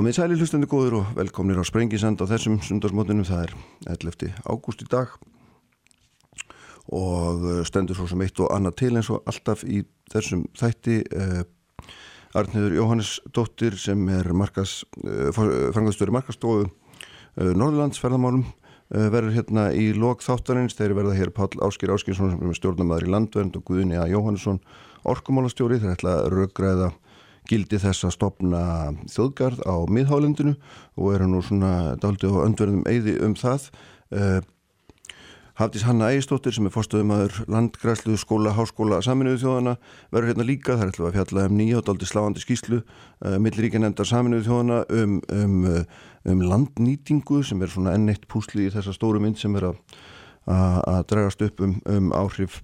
Komið sæli hlustandi góður og velkomnir á Sprengisand á þessum sundarsmótinum, það er 11. ágúst í dag og uh, stendur svo sem eitt og annað til eins og alltaf í þessum þætti uh, Arniður Jóhannes Dóttir sem er markas, uh, frangastöru markastofu uh, Norðlands ferðamálum uh, verður hérna í lok þáttarins, þeir verða hér Pál Áskir Áskinsson sem er stjórnamaður í Landvernd og Guðni A. Jóhannesson orkumálastjóri, þeir ætla að röggræða gildi þess að stopna þjóðgarð á miðhálendinu og eru nú svona daldi og öndverðum eigði um það. Uh, Hafdís Hanna Ægistóttir sem er fórstöðumæður landgræslu skóla, háskóla, saminuðu þjóðana verður hérna líka, það er ætla að fjalla um nýja og daldi sláandi skýslu uh, milliríkja nefndar saminuðu þjóðana um, um, um landnýtingu sem er svona enneitt púsli í þessa stóru mynd sem er að dragast upp um, um áhrif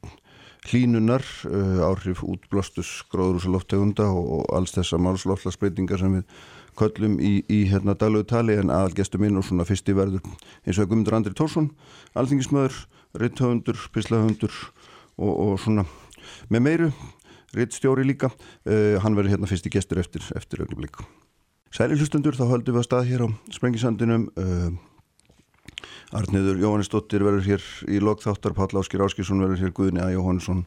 hlínunar, uh, áhrif útblástus gróður og alls þessa málsloflagsbreytingar sem við köllum í, í hérna daglögu tali. En aðalgestur minn og svona fyrsti verður eins og Guðmundur Andri Tórsson alþingismöður, ritthöfundur, pislahöfundur og, og svona með meiru, rittstjóri líka. Uh, hann verður hérna fyrsti gestur eftir, eftir ögnublik. Sæli hlustundur þá höldum við að stað hér á Sprengisandinum. Uh, Arniður Jóhannesdóttir verður hér í lokþáttar Páll Áskir Áskilsson verður hér Guðni A. Jóhannesson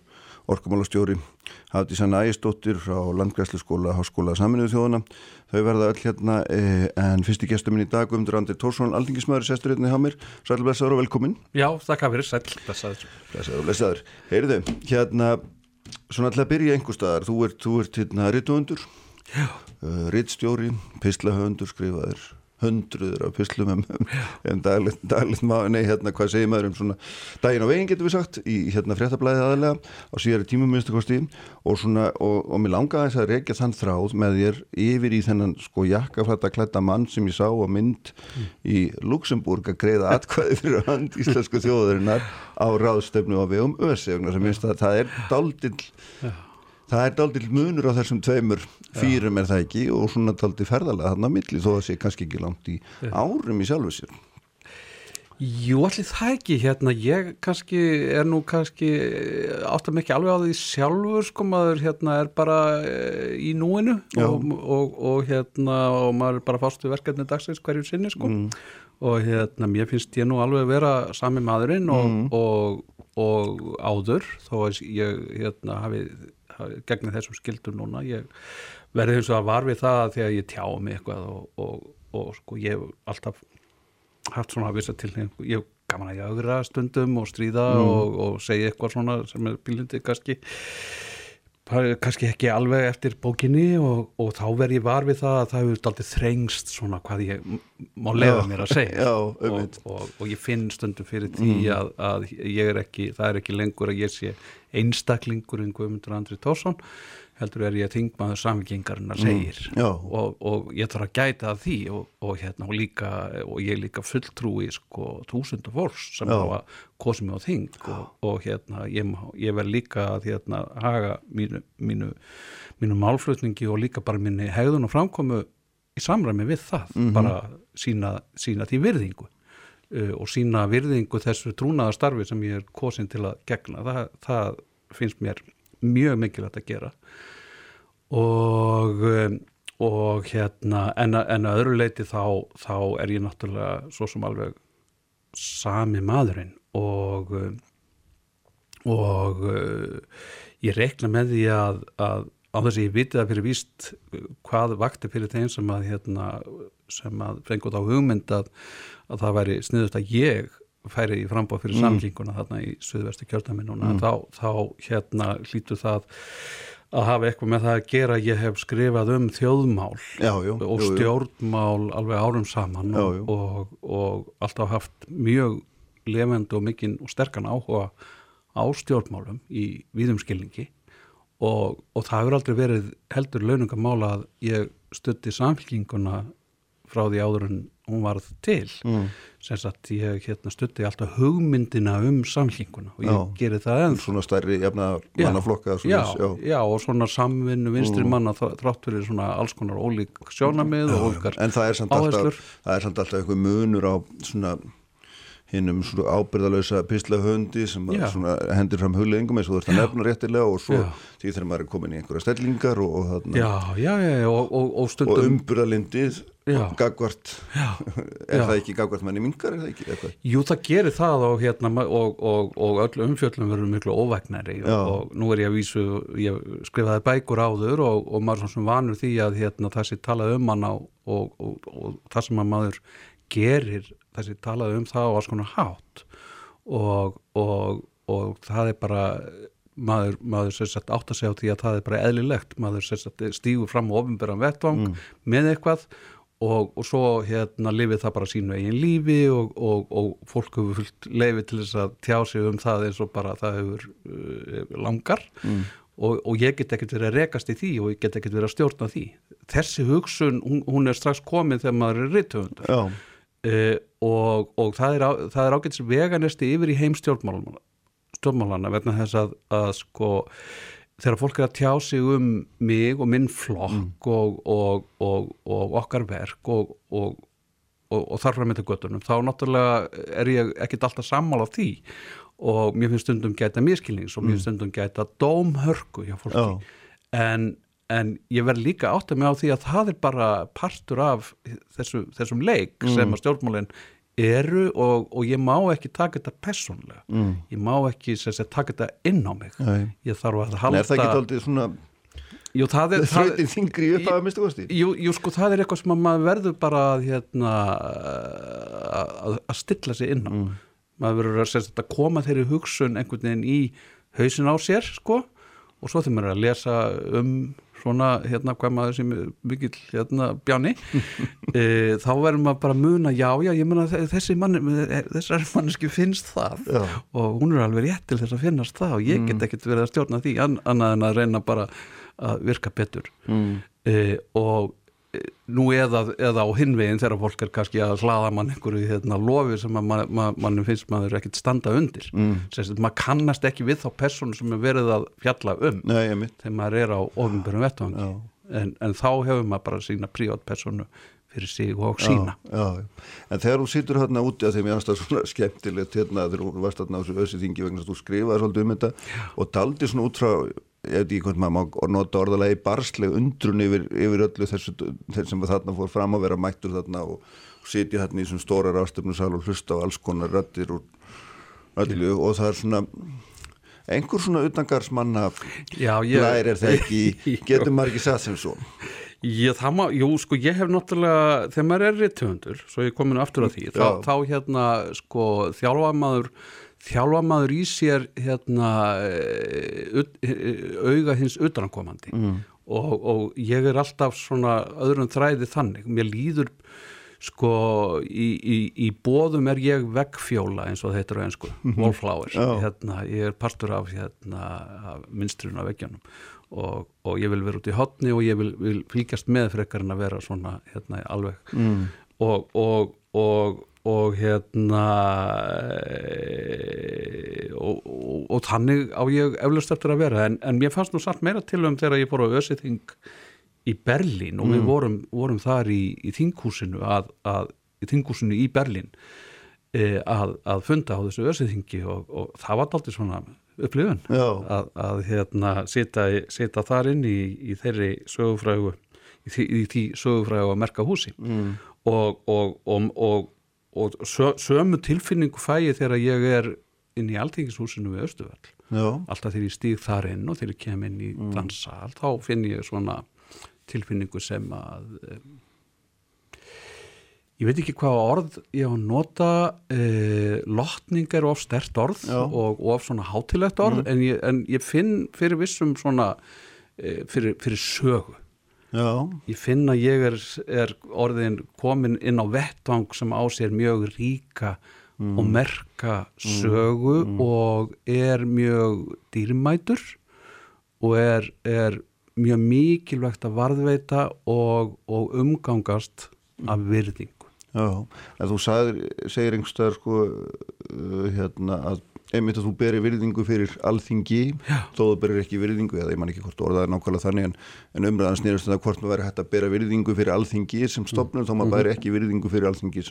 orkumálastjóri hafði sann ægistóttir frá Landgræslu skóla Háskóla saminuðu þjóðana þau verða öll hérna eh, en fyrsti gestur minn í dag Guðmundur Andri Tórsson, aldingismæður sestur hérna hjá mér, sæl blessaður og velkomin Já, þakka fyrir, sæl blessaður. Blessaður og blessaður, heyrðu hérna, svona alltaf byrja einhver staðar. Þú ert, þú ert hérna hundruður af pislum um, um daglegt, daglegt nei, hérna, hvað segir maður um svona daginn á veginn getur við sagt í hérna fréttablaðið aðalega á síðari tímuminnstakosti og svona, og, og mér langaði þess að reykja þann þráð með þér yfir í þennan sko jakkaflætta klætta mann sem ég sá á mynd mm. í Luxemburg að greiða atkvæði fyrir hand íslensku þjóðarinnar á ráðstöfnu á vegum öðsegna sem minnst að það er daldill. Það er daldi munur á þessum tveimur fýrum er það ekki og svona daldi ferðalega þarna milli þó að sé kannski ekki langt í árum í sjálfu sér. Jú, allir það ekki hérna, ég kannski er nú kannski áttam ekki alveg á því sjálfur sko, maður hérna er bara e, í núinu og, og, og hérna og maður er bara við verkefni dagsins hverju sinni sko mm. og hérna mér finnst ég nú alveg að vera sami maðurinn og, mm. og áður þó að ég hérna hafið gegnir þessum skildur núna ég verði eins og að var við það þegar ég tjá mig eitthvað og, og, og sko ég hef alltaf haft svona að vissa til ég hef gaman að jagra stundum og stríða mm. og, og segja eitthvað svona sem er bílundi kannski kannski ekki alveg eftir bókinni og, og þá verð ég var við það að það hefur aldrei þrengst svona hvað ég má lefa mér að segja. Já, og, og, og ég finn stundum fyrir því mm. að, að ég er ekki, það er ekki lengur að ég sé einstaklingur en Guðmundur Andri Tórsson heldur er ég að þingmaður samvikingarinn að segir. mm, og, og ég þarf að gæta að því og, og, hérna, og, líka, og ég líka fulltrúi sko túsundu fólks sem hafa kosið mig á þing. Og hérna, ég, ég verð líka að hérna, haga mínu, mínu, mínu málflutningi og líka bara minni hegðun og framkomu í samræmi við það, mm -hmm. bara sína, sína því virðingu. Uh, og sína virðingu þessu trúnaðarstarfi sem ég er kosin til að gegna, það, það finnst mér mjög mikilvægt að gera. Og, um, og hérna en, að öðru leiti þá, þá er ég náttúrulega svo sem alveg sami maðurinn og um, og uh, ég rekna með því að, að á þess að ég viti það fyrir víst hvað vakti fyrir þeim sem að hérna, sem að fengur þá hugmynd að, að það væri sniðust að ég færi í frambóð fyrir mm. samlinguna þarna í Suðvestu kjördaminuna mm. þá, þá hérna hlýtu það að hafa eitthvað með það að gera ég hef skrifað um þjóðmál já, jú, og stjórnmál jú. alveg árum saman og, og, og alltaf haft mjög lefend og mikinn og sterkan áhuga á stjórnmálum í víðumskilningi og, og það hefur aldrei verið heldur launungamála að ég stutti samfélkinguna frá því áður en hún varð til. Mm. sem sagt ég hérna, stutti alltaf hugmyndina um samlinguna og ég já, geri það enn. Svona stærri jafna mannaflokka já, já, já og svona samvinnu vinstri mm. manna þrátt fyrir svona alls konar ólík sjónamið og ólíkar en það er samt alltaf, það er samt alltaf eitthvað munur á svona hinnum svona ábyrðalösa pislahundi sem hendur fram hugleggingum eins og þú ert að nefna réttilega og svo því þegar maður er komin í einhverja stellingar og, og, já, já, já, og, og, og umburðalindið Já. gagvart Já. er Já. það ekki gagvart manni mingar er það ekki eitthvað Jú, það gerir það og, hérna, og, og, og öll umfjöllum verður miklu óvægnari Já. og, og nú er ég að vísu, ég skrifaði bækur áður og, og maður er svona sem vanur því að hérna, það sé talað um hann á og, það sem að maður gerir, það sé talað um það á alls konar hátt. Og, og, og það er bara maður, maður sér sagt átt að segja á því að það er bara eðlilegt, maður sér sagt stígur fram og ofinbæran vettvang með eitthvað og, og svo hérna lifið það bara sínu eigin lífi og, og, og fólk hefur fullt leifi til þess að tjá sig um það eins og bara það hefur uh, langar. Mm. og, og ég get ekkert verið að rekast í því og ég get ekkert verið að stjórna því. Þessi hugsun, hún, hún er strax komin þegar maður er rittöfundur Já, uh, og, og það er, er ágætis veganesti yfir í heim stjórnmálana, vegna þess að, að sko þegar fólk er að tjá sig um mig og minn flokk og, og, og, og okkar verk og, og, og þar fram með til göttunum þá náttúrulega er ég ekkit alltaf sammála á því. Og mér finnst stundum gæta miskilnings og mér finnst stundum gæta dómhörku hjá fólki. Já. en, en ég verð líka átt að mig á því að það er bara partur af þessu, þessum leik sem að stjórnmálinn eru og, og ég má ekki taka þetta persónlega mm. ég má ekki sem sagt, taka þetta inn á mig Nei. ég þarf að halda er það ekki aldrei svona jú, það er, það, þrautin þingri upp að minnstu kosti? jú, jú, sko, það er eitthvað sem að maður verður bara að, hérna, að, stilla sig inn á maður verður að, sem sagt, að koma þeirri hugsun einhvern veginn í hausin á sér sko, og svo þegar maður er að lesa um svona, hérna, hvað maður sem mikill, hérna, bjáni e, þá verður maður bara að muna já, já, ég muna þessi mann þessar manneski finnst það Já. og hún er alveg rétt til þess að finnast það og ég get ekkert verið að stjórna því an, annað en að reyna bara að virka betur Mm. e, og e, nú eða, eða á hinvegin þegar fólk er kannski að hlaða mann einhverju hérna, lofi sem að man, man, mannum finnst maður ekkert standa undir mm. Sérst, maður kannast ekki við þá persónu sem er verið að fjalla um Nei, þegar maður er á ofinbjörnum vettvangi Já. en, en þá hefur maður bara sína prívat persónu fyrir sig og sína já, já. En þegar þú situr hérna úti að þeim ég aðstæða svona skemmtilegt hérna þegar þú varst hérna á þessu össi þingi vegna að þú skrifaði svolítið um þetta og taldi svona út frá ég veit ekki hvort maður má nota orðalagi barsleg undrun yfir, yfir öllu þessu sem þarna fór fram að vera mættur þarna og, sitja þarna í þessum stóra rástöfnusal og hlusta á alls konar rættir og, öllu, og það er svona einhver svona utangarsmanna Já, er það ekki getur maður ekki satt sem svo? Ég, það má, jú, sko, ég hef náttúrulega, þegar maður er rithöfundur, svo ég komin aftur að því, þá, Já. þá hérna, sko, þjálfa maður, þjálfa maður í sér, hérna, eh, eh, auga hins utankomandi mm. og, og ég er alltaf svona öðrum þræði þannig, mér líður, sko, í, í, í bóðum er ég veggfjóla eins og þetta er einsku, wallflower, Já. hérna, ég er partur af, hérna, af minstrun af veggjanum og, og ég vil vera út í hotni og ég vil, vil fylgjast með frekar en að vera svona hérna alveg mm. og, og, og, og hérna e, og, og, og þannig á ég eflust eftir að vera. En, en mér fannst nú samt meira til um þegar ég fór á Ösithing í Berlín og við vorum, vorum þar í, í þinghúsinu að, að, í þinghúsinu í Berlín e, að, að funda á þessu Ösithingi og, og það var aldrei svona upplifun að, að hérna sita þar inn í, í þeirri sögufrægu í því sögufrægu að merka húsi mm. og, og, og, og, og sö, sömu tilfinningu fæ ég þegar ég er inn í alþingishúsinu við Östuvall alltaf þegar ég stíg þar inn og þegar ég kem inn í mm. dansal þá finn ég svona tilfinningu sem að um, ég veit ekki hvað orð ég á að nota uh, lotning er of stert orð Já. og, of svona hátilegt orð en, ég, en ég finn fyrir vissum svona uh, fyrir, fyrir sögu já, ég finn að ég er, er orðin komin inn á vettvang sem á sér mjög ríka og merka sögu og er mjög dýrmætur og er, er mjög mikilvægt að varðveita og, og umgangast af virðingu. Já, en þú sagðir, segir einhverstaðar sko uh, hérna að einmitt að þú beri virðingu fyrir alþingi þó þú berir ekki virðingu eða ég man ekki hvort orðaði nákvæmlega þannig en, en umræðan snýrast um það hvort maður væri hægt að bera virðingu fyrir alþingi sem stopnum þá maður bæri ekki virðingu fyrir alþingi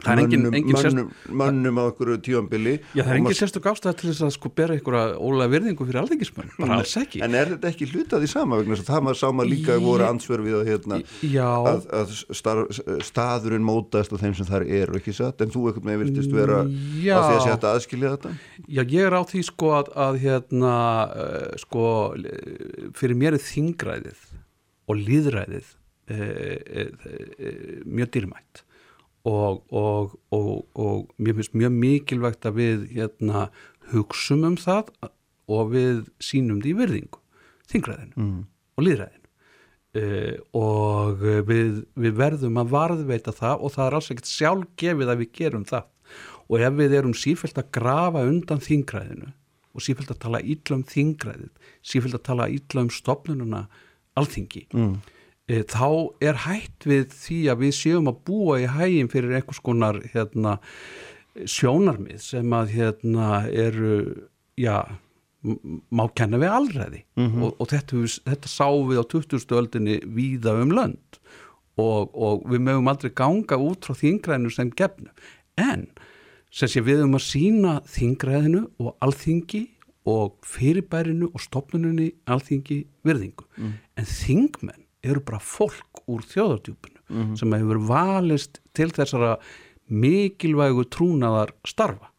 Það er engin- mönnum, engin sérst- mönnum, mönnum á einhverju tíuambili Já, það er engin sérstök ástæða til þess að sko bera einhverja ólega virðingu fyrir alþingismenn, bara alls ekki. En er þetta ekki hlutað í sama vegna þess að það maður sá maður líka Ég- voru ansvör við að, hérna, að, að star, staðurinn mótast af þeim sem þar eru ekki satt? En þú ekkert með virtist vera Já. á því að að aðskilja þetta? Já, ég er á því sko að, að hérna, uh, sko eh, fyrir mér er þingræðið og líðræðið uh, uh, uh, mjög dýrmætt og, og, og, og mér finnst mjög mikilvægt að við hérna, hugsum um það og við sínum því virðingu þingræðinu mm. og líðræðinu uh, og við, við verðum að varðveita það og það er alls ekkert sjálfgefið að við gerum það og ef við erum sífælt að grafa undan þingræðinu og sífælt að tala illa um þingræðið sífælt að tala illa um stopnununa alþingi Mm. E, þá er hætt við því að við séum að búa í hægin fyrir einhvers konar hérna, sjónarmið sem að hérna, eru já, má kenna við alræði. Og, og þetta, þetta sá við á 20. öldinni víða um lönd. Og, og við mögum aldrei ganga út frá þingræðinu sem gefnu. En sem sé við um að sína þingræðinu og alþingi og fyrirbærinu og stopnununni alþingi virðingu. En þingmenn eru bara fólk úr þjóðardjúpinu sem hefur valist til þessara mikilvægu trúnaðar starfa.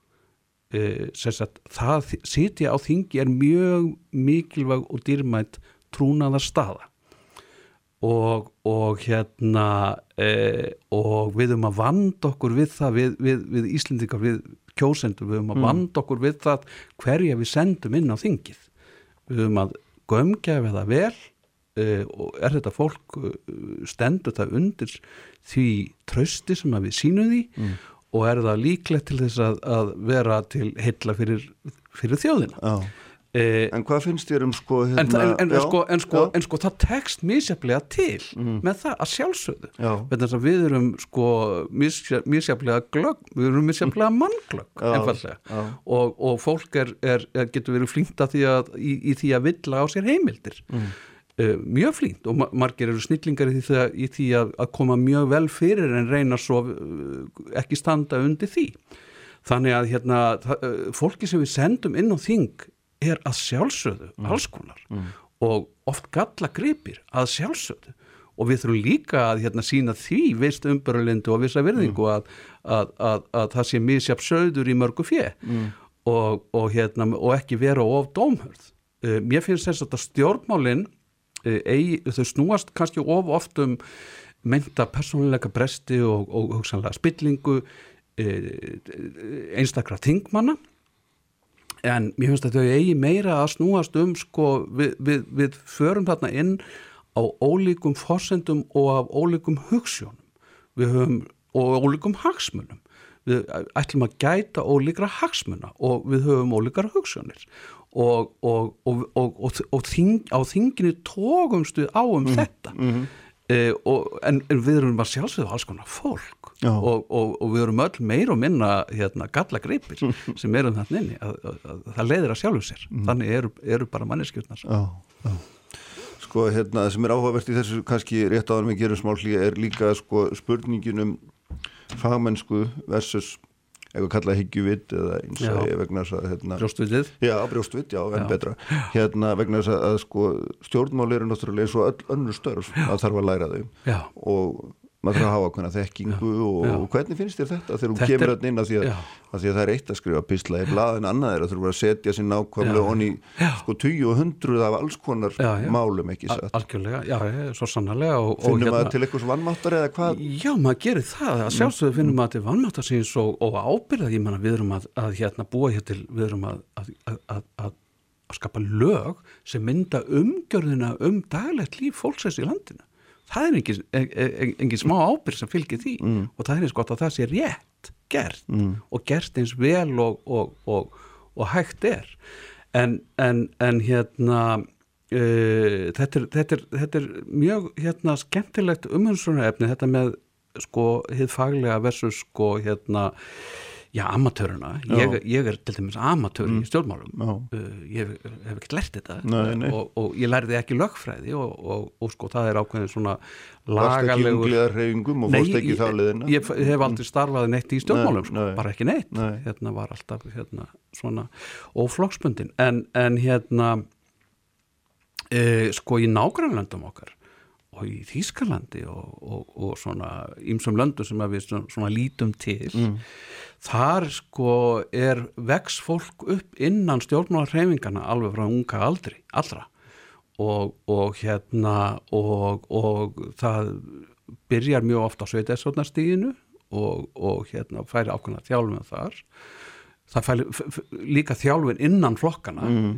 E, sagt, það sitja á þingi er mjög mikilvæg og dýrmætt trúnaðar staða og, og hérna e, og við um að vanda okkur við það við, við, við Íslendingar, við kjósendur við um að vanda okkur við það hverja við sendum inn á þingið. Við um að gömgefa það vel og er þetta fólk e, stendur það undir því trösti sem við sínum því? Og er það líklegt til þess að, að vera til heilla fyrir, fyrir þjóðina? Já. e, En hvað finnst þér um sko en, hérna, en, en, já, sko, en, sko, en sko það tekst misjaflega til með það að sjálfsögðu. Að við erum sko misjaflega glögg, við erum misjaflega mannglögg Já, einfallega og, og fólk er, er, getur verið að, í, í því að villa á sér heimildir. Mm. Uh, mjög flýnt og ma margir eru snillingar í því, að, í því að, að koma mjög vel fyrir en reyna svo uh, ekki standa undir því. Þannig að hérna uh, fólki sem við sendum inn á þing er að sjálfsögðu alls konar og oft galla gripir að sjálfsögðu. Og við þurfum líka að hérna, sína því vist umbörlindu og vissa virðingu að, að, að, að það sé misjafn sögður í mörgu fjö og, og, hérna, og ekki vera of dómhörð. Mér finnst þess að stjórnmálin uh, eigi, þau snúast kannski of oft um meinta persónuleika bresti og, og hugsanlega spillingu uh, einstakra þingmanna. En mér finnst að þau eigi meira að snúast um sko við, við, við förum þarna inn á ólíkum forsendum og af ólíkum hugssjónum höfum og ólíkum hagsmunum. Við ætlum að gæta ólíkra hagsmuna og við höfum ólíkar hugssjónir og, og, og, og, og þing, á þinginu tókumst við á um þetta. eh, og, en, en við erum bara sjálfsögðu alls konar fólk. Og, og, og við erum öll meir og minna hérna, galla greipir sem erum þarna inni. Að, að, að, það leiðir að sjálfu sér. Þannig eru, eru bara manneskjurnar. Já, já. Sko hérna það sem er áhugavert í þessu kannski rétt áður með gerum smá hlýja er líka sko spurningin um fagmennsku versus eitthvað kallað hyggjuvitt eða eins Já. og ég vegna þess að hérna, brjóstviðið Já, brjóstvitt, já, en Já. betra hérna vegna þess að, að sko stjórnmál eru náttúrulega eins og öll önnur störf að þarf að læra þau Já. og maður þarf að hafa ákveðna þekkingu og, Já. og hvernig finnst þér þetta þegar þú Þetta kemur hérna inn að því að, Já. að því að það er eitt að skrifa pisla í blað en annað er að þurfa að setja sér nákvæmlega Já. onni sko 20 og 100 af alls konar Já, já. málum ekki satt algjörlega, já, já, svo sannarlega og, og finnum maður til eitthvað vannmáttar eða hvað Já, maður gerir það, að sjálfsögðu finnum maður til vannmáttasins og, og ábyrða, ég manna við erum að, að hérna búa hér til, við erum að, að, skapa lög sem mynda umgjörðina um daglegt líf fólksins í landinu. Það er engin, engin, engin smá ábyrð sem fylgir því. Og það er eins gott að það sé rétt gert og gert eins vel og, og, og, og hægt er. En, en, en hérna Uh, þetta, er, þetta, er, þetta er mjög hérna, skemmtilegt umhengsunarefni þetta með sko hið faglega versus sko hérna Já, amatöruna, ég, ég er til dæmis amatör Mm. í stjórnmálum uh, ég hef, hef ekkert lært þetta. Nei, nei. Og, og ég lærði ekki lögfræði og, og, og sko það er ákveðin svona lagalegur ungliðar reyfingum og fórst ekki í þá liðina ég, ég hef aldrei starfað neitt í stjórnmálum Nei, sko, nei. bara ekki neitt. Nei. hérna var alltaf hérna, svona óflokksbundin en, en hérna e, sko í nágrannlöndum okkar og í Þýskalandi og, og, og svona ímsum löndum sem við svona, svona lítum til. Þar sko er vex fólk upp innan stjórnmálarheifingana alveg frá unga aldri, allra. Og, og hérna og, og það byrjar mjög ofta á sveitæðsotnarstíginu og, og hérna færi ákveðna þjálfum þar. Það færi líka þjálfin innan flokkana mm.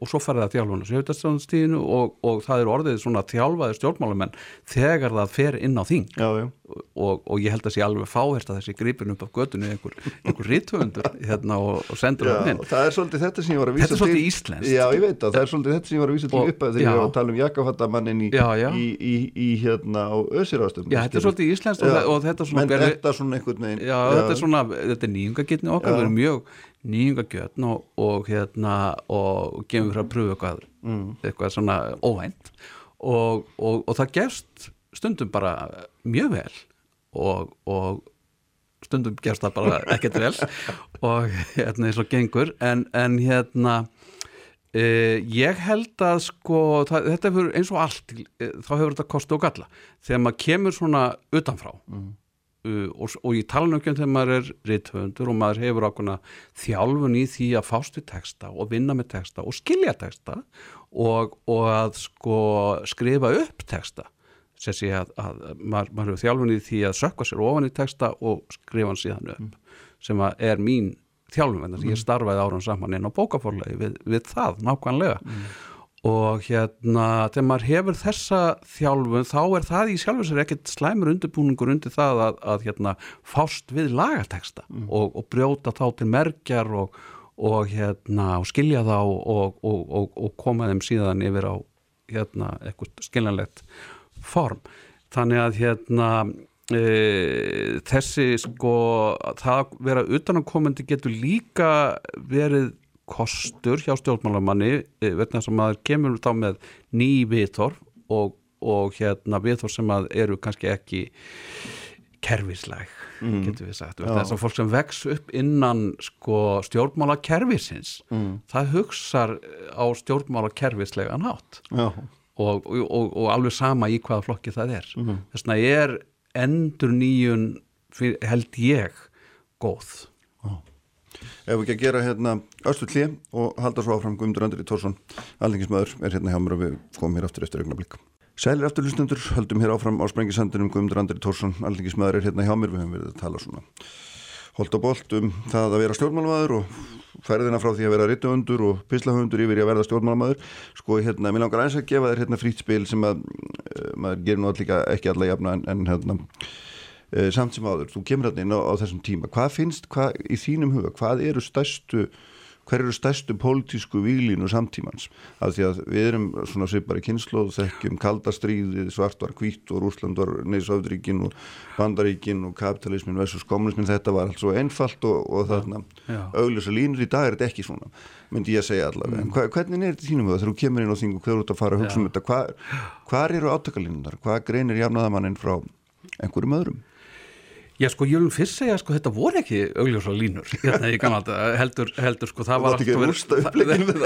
Og svo færi það þjálfun á sveitæðsotnarstíginu og, og það er orðið svona þjálfaði stjórnmálamenn þegar það fer inn á þing. Já, já, og, og ég held að sé alveg fáhert að þessi gripin upp af götunni einhver, einhver rítvöndur hérna og, og sendur það inn. það er svolítið þetta sem ég var að vísa Þetta er svolítið íslenskt. Já, ég veit það, það er svolítið þetta sem ég var að vísa til upp að þegar ég var að tala um jakkafattamannin í, í, í, í hérna á ösirástum Já, þetta er svolítið íslenskt og, þe- og þetta svona þetta svona þetta er svona, þetta er nýjungagetni nýjungagetn og, og hérna og gefum fyrir að pröfu eitthvað Mm. eitthvað svona óvænt. Og, og, og það gefst stundum bara mjög vel og, og stundum gefst það bara ekkert vel og hérna eins og gengur. En, en hérna Uh, ég held að sko það, þetta hefur eins og allt uh, þá hefur þetta kosti og galla. Þegar maður kemur svona utanfrá uh, og, og ég tala nú ekki um þegar maður er rithöfundur og maður hefur ákveðna þjálfun í því að fást við texta og vinna með texta og skilja texta og, og að sko skrifa upp texta. Sessi að, að maður, maður hefur þjálfun í því að sökka sér ofan í texta og skrifa hann síðan upp sem að er mín þjálfun vegna mm. ég starfaði árum saman inn á bókaforlegi við, við það nákvæmlega og hérna þegar maður hefur þessa þjálfun þá er það í sjálfur sér ekkert slæmur undirbúningur undir það að, að hérna fást við lagateksta og, og brjóta þá til merkjar og, og hérna og skilja þá og, og, og, og koma þeim síðan yfir á hérna eitthvað skiljanlegt form. Þannig að hérna e, þessi sko það að vera utanakomandi getur líka verið kostur hjá stjórnmálamanni e, vegna sem maður kemur þá með ný viðþor og, og hérna viðþor sem að eru kannski ekki kerfislæg mm. getur við sagt, þess að fólk sem vex upp innan sko stjórnmála kerfisins, mm. það hugsar á stjórnmála kerfislegan hátt. Já, og, og, og, alveg sama í hvaða flokki það er. Þess vegna er endur nýjun held ég góð ef við ekki að gera hérna östu klí og halda svo áfram Guðmundur Andri Tórsson, alþingismöður er hérna hjá mér og við komum hér aftur eftir augnablik. Sælir afturlustundur, höldum hér áfram á sprengisandunum Guðmundur Andri Tórsson, alþingismöður er hérna hjá mér, við höfum verið að tala svona holt og bolt um það að vera stjórnmálmaður og ferðina frá því að vera rittuhundur og pislahundur yfir að verða stjórnmálmaður sko hérna, mér langar aðeins að gefa þér hérna frýtt spil sem að uh, maður gerir nú allíka ekki alla jafna en, en hérna samt sem áður, þú kemur hérna inn á, á þessum tíma. Hvað finnst, hvað, í þínum huga hvað eru stærstu hver eru stærstu pólitísku výlínu samtímans? Af því að við erum svona svipari kynnslóð, þekkjum kaldastríðið svart var hvít og Rúsland var neysafðríkin og bandaríkin og kapitalismin versus kommunismin, þetta var allt svo einfalt og, og þarna augljósa línur. Í dag er þetta ekki svona myndi ég að segja allavega, en hva, hvernig er þetta þínum þegar þú kemur inn á þingu, hverju út að fara að hugsa um þetta, hvað hvar eru átakalínunar hvað greinir jafnaðamannin frá einhverjum öðrum Já sko ég vil fyrst segja sko þetta voru ekki augljósa línur hérna í gamla þetta heldur, heldur sko það var alltaf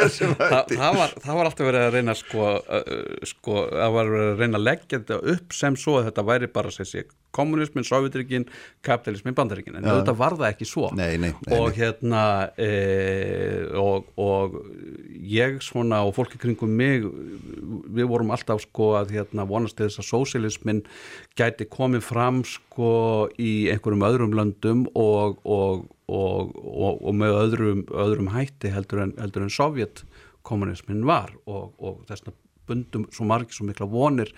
þessum það, það, var, það var alltaf verið að reyna sko, uh, sko það var verið að reyna að leggja þetta upp sem svo að þetta væri bara þessi kommunismin, sovjetrikinn, kapitalismin, bandaríkin. En þetta var það ekki svo. Nei, nei, nei, og hérna e, og, og ég svona og fólki kringum mig við vorum alltaf sko að hérna vonast þess að sósialismin gæti komið fram sko í einhverjum öðrum löndum og, og, og, með öðrum, öðrum hætti heldur en, heldur en sovjetkommunismin var. Og, og þessna bundum svo margir svo mikla vonir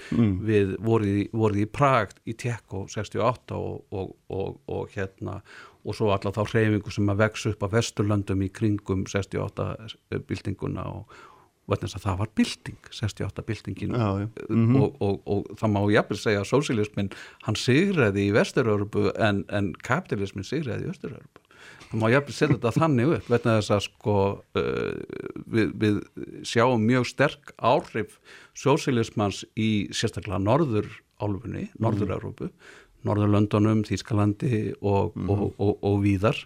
við voruð í, voruð í Prag í Tjekko 68 og, og, og, og hérna og svo alla þá hreyfingu sem að vex upp af vesturlöndum í kringum 68 byltinguna og vegna þess að það var bylting 68 byltingin. Já, já. og, og, og það má jafnvel segja að sósialismin hann sigraði í Vestur-Európu en, en kapitalismin sigraði í Östur-Európu það má jafnvel setja þetta þannig upp vegna þess að sko uh, við, við sjáum mjög sterk áhrif sósilismans í sérstaklega norður álfunni, norður-Európu Norðurlöndunum, Þýskalandi og, mm. og, og, og víðar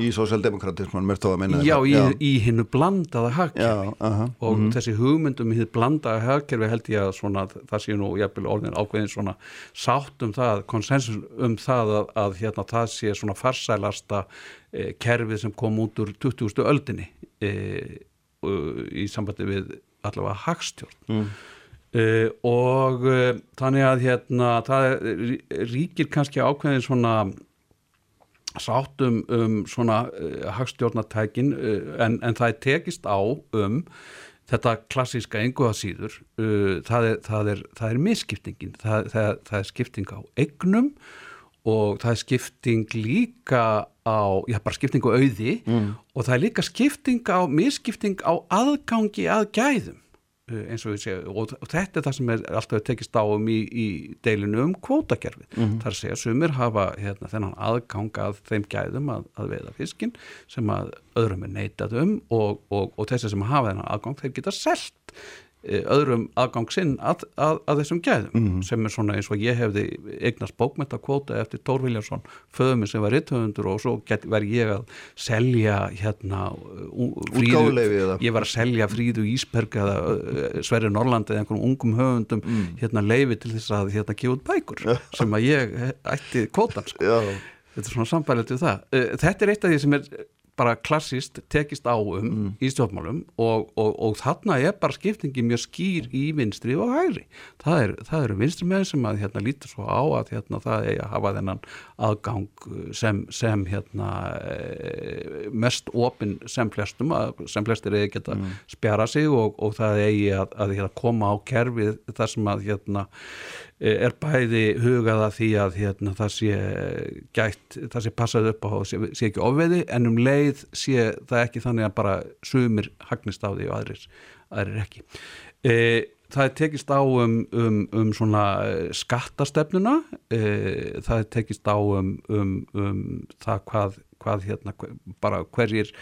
Í sósjaldemokratisman, mér tóða að minna Já, í, í hinnu blandaða hagkerfi og mm. þessi hugmyndum í hinnu blandaða hagkerfi held ég að svona, það sé nú jæfnvel orðin ákveðin svona sátt um það, konsensus um það að, að hérna það sé svona farsælasta eh, kerfið sem kom út úr 20. öldinni eh, í sambandi við allavega hagstjórn mm. Uh, og uh, þannig að hérna það ríkir kannski ákveðin svona sátum um svona uh, hagstjórnatækin en, en það er tekist á um þetta klassíska enguðasýður það, það, það er misskiptingin. Það, það er skipting á egnum og það er skipting líka á, já bara skipting á auði mm. og það er líka skipting á misskipting á aðgangi að gæðum. Eh, eins og ég segja og, þetta er það sem er alltaf tekist á um í, í deilinu um kvótakerfi mm -hmm. þar segja sumir hafa hérna, þennan aðgang að þeim gæðum að, að veiða fiskin sem að öðrum er neitað um og, og, og þessi sem hafa þennan aðgang þeir geta selt Eh, öðrum aðgangsinn að, að, að þessum gæðum mm -hmm. sem er svona eins og ég hefði eignast bókmyndakvóta eftir Tór Viljarsson föðuminn sem var rittöfundur og svo verð ég að selja hérna fríðu, ég var að selja fríðu Ísberg eða uh, Sverri Norrland eða einhverjum ungum höfundum mm. hérna leifi til þess að hérna gefa út bækur sem að ég ætti kvótan sko. þetta er svona sambælið til það þetta er eitt af því sem er bara klassist tekist á um mm. í stjórnmálum og, og, og þarna er bara skiptingi mjög skýr í vinstri og hægri. Það, er, það eru vinstri með sem að hérna lítur svo á að hérna það er að hafa þennan aðgang sem, sem hérna e, mest opinn sem flestum, sem flestir eigi geta mm. spjara sig og, og það eigi að, að hérna, koma á kerfið þar sem að hérna er bæði hugað að því að hérna, það sé gætt, það sé passað upp á sé, sé ekki ofveði en um leið sé það ekki þannig að bara sumir hagnist á því og aðrir, aðrir ekki. E, það er tekist á um, um, um svona skattastefnuna, e, það er tekist á um, um, um það hvað, hvað hérna, bara hverjir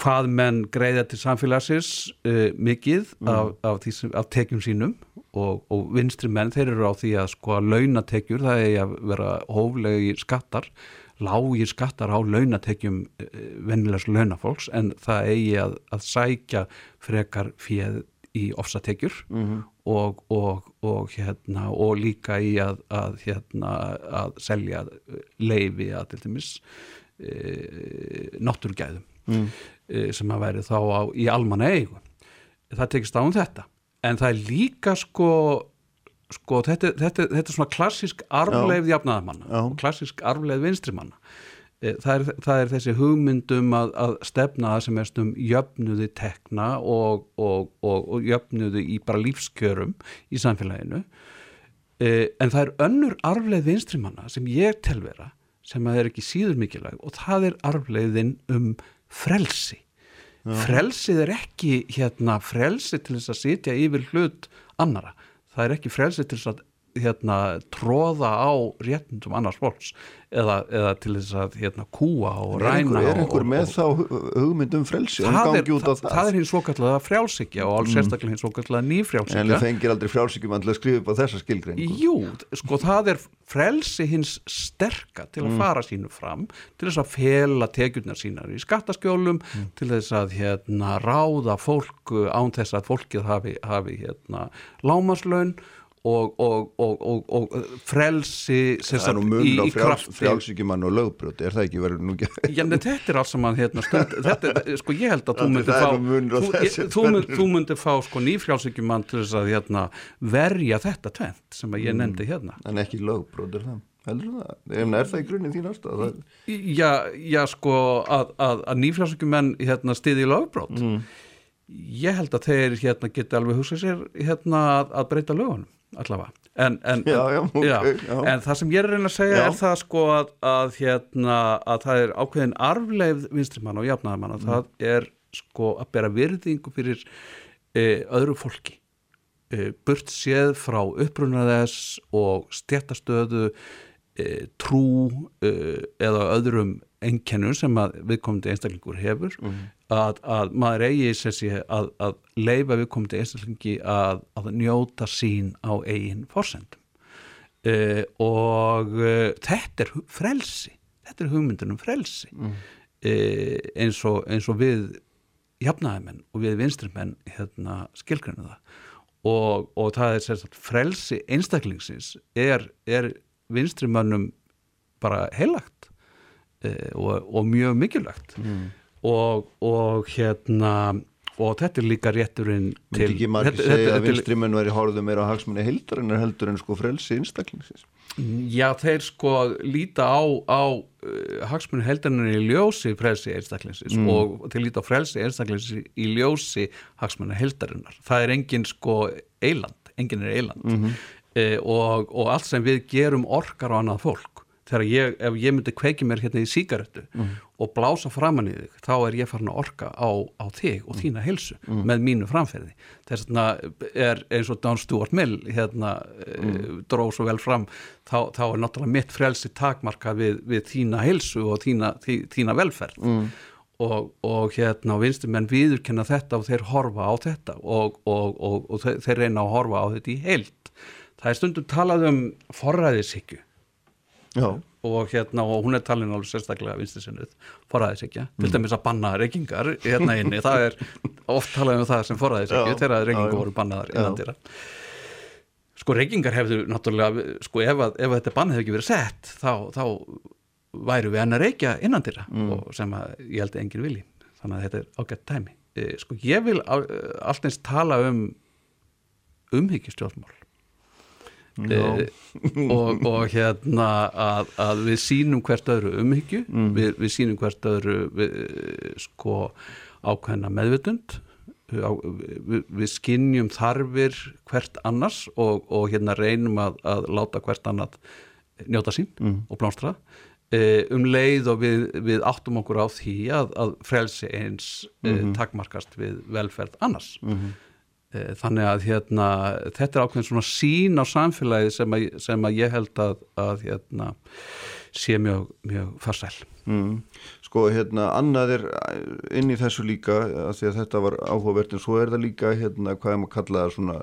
hvað menn greiða til samfélagsins uh, mikið mm. af, af, sem, af tekjum sínum og, og vinstri menn þeir eru á því að sko að launatekjur það er að vera hóflegi skattar lágir skattar á launatekjum uh, vennilegs launafólks en það eigi að, að sækja frekar fjöð í ofsatekjur mm -hmm. og, og, og, hérna, og líka í að, að, hérna, að selja leifi að til dæmis e, náttúrgæðum mm. Eh, sem að væri þá á, í almanna eigu það tekist á um þetta. En það er líka sko, sko þetta, þetta, þetta er svona klassisk arfleif jafnaðamanna og klassisk arfleif vinstrimanna. Eh, það er, það er þessi hugmyndum að, að stefna það sem er stum jöfnuði tekna og, og, og, og jöfnuði í bara lífskjörum í samfélaginu. Eh, en það er önnur arfleif vinstrimanna sem ég telvera sem að er ekki síður mikilvæg og það er arfleiðin um frelsi Já. frelsið er ekki hérna frelsi til þess að sitja yfir hlut annara, það er ekki frelsi til þess að hérna tróða á réttundum annars fólks eða, eða til þess að hérna kúa og ræna Er einhver, er einhver og, með og, þá hugmyndum frelsi? Það það, það er hins svokallega frjálsíkja og alls mm. sérstaklega hins svokallega nýfrjálsíkja En það fengir aldrei frjálsíkjum að skrifa upp á þessa skilgrein Jú, sko það er frelsi hins sterka til að mm. fara sínu fram til þess að fela tekjurnar sínar í skattaskjólum mm. til þess að hérna ráða fólk án þess að fólkið hafi, hafi hérna lámaslaun og, og, og, og frelsi er nú mun á frjáls, frjálsíkjumann og lögbröti, er það ekki? Verið nú ekki já, en þetta er alls saman hérna, stund, þetta, sko ég held að þú myndir fá þú, ég, þú, mynd, þú myndir fá sko nýfrjálsíkjumann til þess að hérna, verja þetta tvent sem að ég mm. nefndi hérna. En ekki lögbröti er það heldur það, en er það í grunni þín ástæða? Já, já sko að, að, að nýfrjálsíkjumenn hérna, stiði lögbröt mm. ég held að þeir hérna geti alveg hugsað sér hérna að, að breyta lögunum allavega. En, en, já, já, okay, já, en það sem ég er að reyna að segja er það sko að, að, hérna, að það er ákveðin arfleif vinstrimann og jafnaðamann og mm. það er sko að bera virðingu fyrir e, öðru fólki. E, burt séð frá upprunaðess og stjættastöðu e, trú e, eða öðrum einkennum sem að viðkomandi einstaklingur hefur að, að maður eigi sessi, að, að leifa viðkomandi einstaklingi að, að njóta sín á eigin forsendum. E, og e, þetta er frelsi. Þetta er hugmyndin um frelsi. E, eins, og, eins og við jafnaðimenn og við vinstrimenn hérna, skilgrinu það. Og, og það er sérstætt frelsi einstaklingsins er, er vinstrimönnum bara heilagt og, og mjög mikilvægt Mm. og, og hérna og þetta er líka rétturinn myndi til ekki margir segja að er- vinstrimenn væri hárðum meira á hagsmunni heildar en er heldur en sko frelsi einstaklingsins Já, þeir sko líta á, á uh, hagsmunni heldarinnar í ljósi frelsi einstaklingsins og þeir líta á frelsi einstaklingsins í ljósi hagsmunni heldarinnar. Það er engin sko eiland, engin er eiland mm og, og allt sem við gerum orkar á annað fólk. Þegar ég, ef ég myndi kveiki mér hérna í sígarettu og blása framann í þig, þá er ég farin að orka á, á þig og þína heilsu með mínu framferði. Þess vegna er eins og Don Stuart Mill hérna mm. dróð svo vel fram þá, þá er náttúrulega mitt frelsi takmarka við, við þína heilsu og þína, þí, þína velferð mm. og, og hérna vinstum menn viðurkenna þetta og þeir horfa á þetta og, og, og, og þeir, reyna að horfa á þetta í heild það er stundum talað um forræðishyggju já, og hérna og hún er talin alveg sérstaklega vinstinsinnuð forræðishyggja, til dæmis að banna reykingar hérna inni, það er oft talað um það sem forræðishyggju Já, þegar reykingar voru bannaðar innan dýra sko reykingar hefðu náttúrulega, sko ef, að, ef að þetta bann hefði ekki verið sett þá, þá væru við enn að reykja innan dýra og sem að ég held að enginn vilji. Þannig að þetta er ágætt tæmi e, sko ég vil á- allt eins tala um umhyggjustjórnmál já. E, og, og hérna að, að við sínum hvert öðru umhyggju við, við sínum hvert öðru við, sko ákveðna meðvitund á, við, við skinnjum þarfir hvert annars og, og hérna reynum að, að láta hvert annað njóta sín og blómstra. E, um leið og við, við áttum okkur á því að, að frelsi eins e, takmarkast við velferð annars. Eh, þannig að hérna, þetta er ákveðin svona sín á samfélagið sem að, sem að ég held að, að hérna, sé mjög, mjög farsæl. Mm. Sko hérna annað er inn í þessu líka að því að þetta var áhugavert en svo er það líka hérna hvað er maður að kalla það svona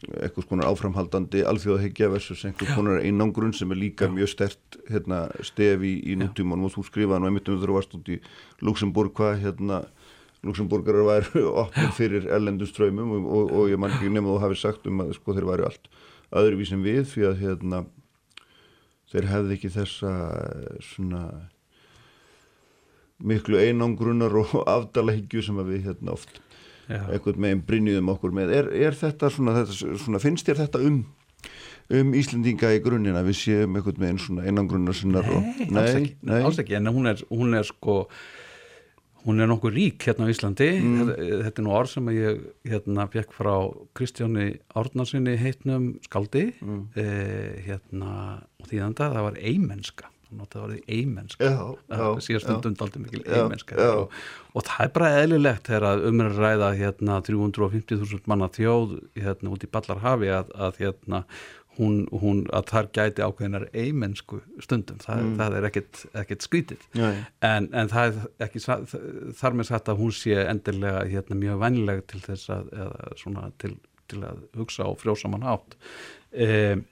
eitthvað skonar áframhaldandi alþjóðahyggja versus einhvers konar einangrun sem er líka mjög stert hérna, stef í, í nútímanum. Og þú skrifaði nú einmitt um þú varst út í Luxemburg hvað hérna Luxemburgarar væru opnir fyrir erlendum ströymum og, og, og ég man ekki nema þú hafi sagt um að sko þeir væru allt öðruvísin við því að hérna þeir hefði ekki þessa svona miklu einangrunar og afdalahyggju sem að við hérna oft Já. einhvern meginn brynjuðum okkur með. Er, er þetta, svona, þetta svona, finnst þér þetta um um Íslendinga í grunninn að við séum einhvern meginn svona einangrunar sinnar og, Nei, alls ekki, nei, alls ekki en hún er, hún er sko hún er nokkuð rík hérna á Íslandi. Þetta, þetta er nú orð sem að ég hérna fekk frá Kristjáni Árnarsinni heitnum skaldi eh, hérna og þýðanda það var eimenska. Hann notaði orðið eimenska. Já, já, síðast já. stundum daldið mikil já. og, og það er bara eðlilegt þegar að um er að ræða hérna 350.000 manna þjóð hérna út í Ballarhafi að, að hérna hún, hún að þar gæti ákveðinar eimensku stundum, það, það er ekkit, ekkit skrítið. En, en það er ekki þar með sagt að hún sé endilega hérna mjög vænleg til þess að eða svona til, til að hugsa á frjósaman hátt. Um,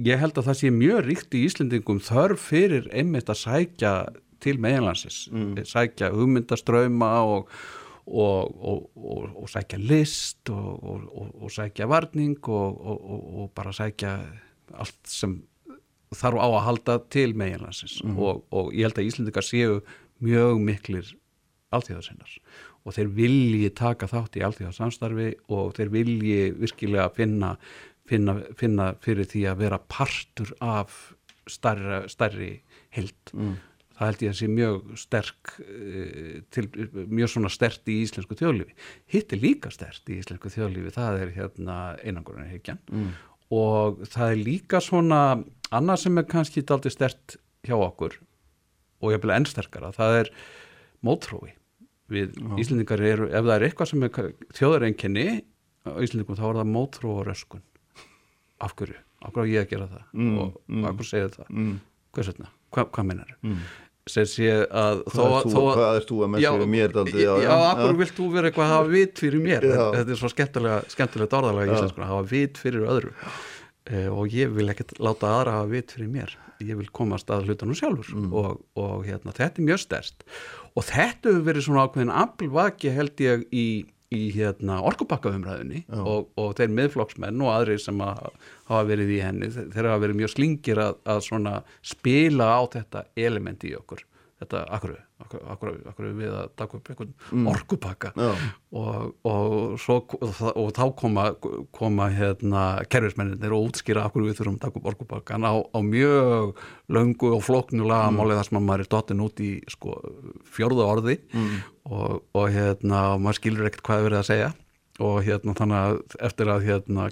ég held að það sé mjög ríkt í Íslendingum þörf fyrir einmitt að sækja til meginlandsins, sækja hugmyndaströma og, og, og, og, og sækja list og, og, og sækja varning og, og bara sækja allt sem þarf á að halda til meginlandsins. Og, og ég held að Íslendingar séu mjög miklir alþjóðasinnar. Og þeir vilji taka þátt í alþjóðasamstarfi og þeir vilji virkilega finna, finna, finna fyrir því að vera partur af starra, starri held það held ég að sé mjög sterk eh, til, mjög svona stert í íslensku þjóðlífi hitt er líka stert í íslensku þjóðlífi það er hérna einangurinn mm. og það er líka svona annað sem er kannski daldið stert hjá okkur og ég vil enn sterkara, það er mótrói við Íslendingar eru, ef það er eitthvað sem er þjóðareinkenni á Íslendingum þá er það mótró og röskun af hverju? okkur á ég að gera það Mm, og mm. okkur segir það mm. hvers vegna, Hva, hvað meinar Mm. Sem sé að Hvað ert þú, ert þú að messa við mér daldið? já, já, akkur vilt þú vera eitthvað að hafa vit fyrir mér? Já. þetta er svo skemmtilega orðalega í að hafa vit fyrir öðru. Uh, og ég vil ekkert láta aðra hafa vit fyrir mér, ég vil komast að hlutanum sjálfur. Mm. og, og hérna, þetta er mjög stærst og þetta hefur verið svona ákveðin aflvaki held ég í, í hérna, orkupakkaumræðinni og, og þeir miðflokksmenn og aðrir sem að hafa verið í henni, þeir hafa verið mjög slingir að, að svona spila á þetta element í okkur þetta, akkur, akkur, akkur, akkur við að taka upp einhvern Mm. orkupakka? Og, og, svo, og, og þá koma, koma hérna kerfismenninir og útskýra akkur við þurfum að taka upp orkupakkan á, á mjög löngu og flóknu lagamáli þar sem að maður er dottin út í sko, fjórða orði. Mm. og, og hérna maður skilur ekkert hvað er verið að segja. Og hérna þannig að eftir að hérna,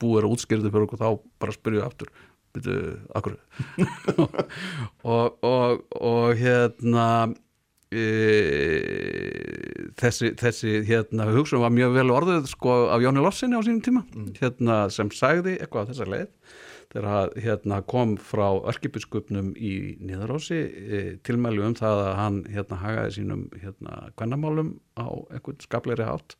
búið er þetta fyrir okkur þá bara spyrju aftur byrju, akkur? Og, og, og hérna e, þessi, þessi hérna hugsun var mjög vel orðuð sko af Jóni Lossinni á sínum tíma. Hérna sem sagði eitthvað á þessa leið þegar hérna kom frá örkibiskupnum í Niðarósi e, tilmælu um það að hann hérna hagaði sínum hérna kvennamálum á einhvern skapleiri hátt.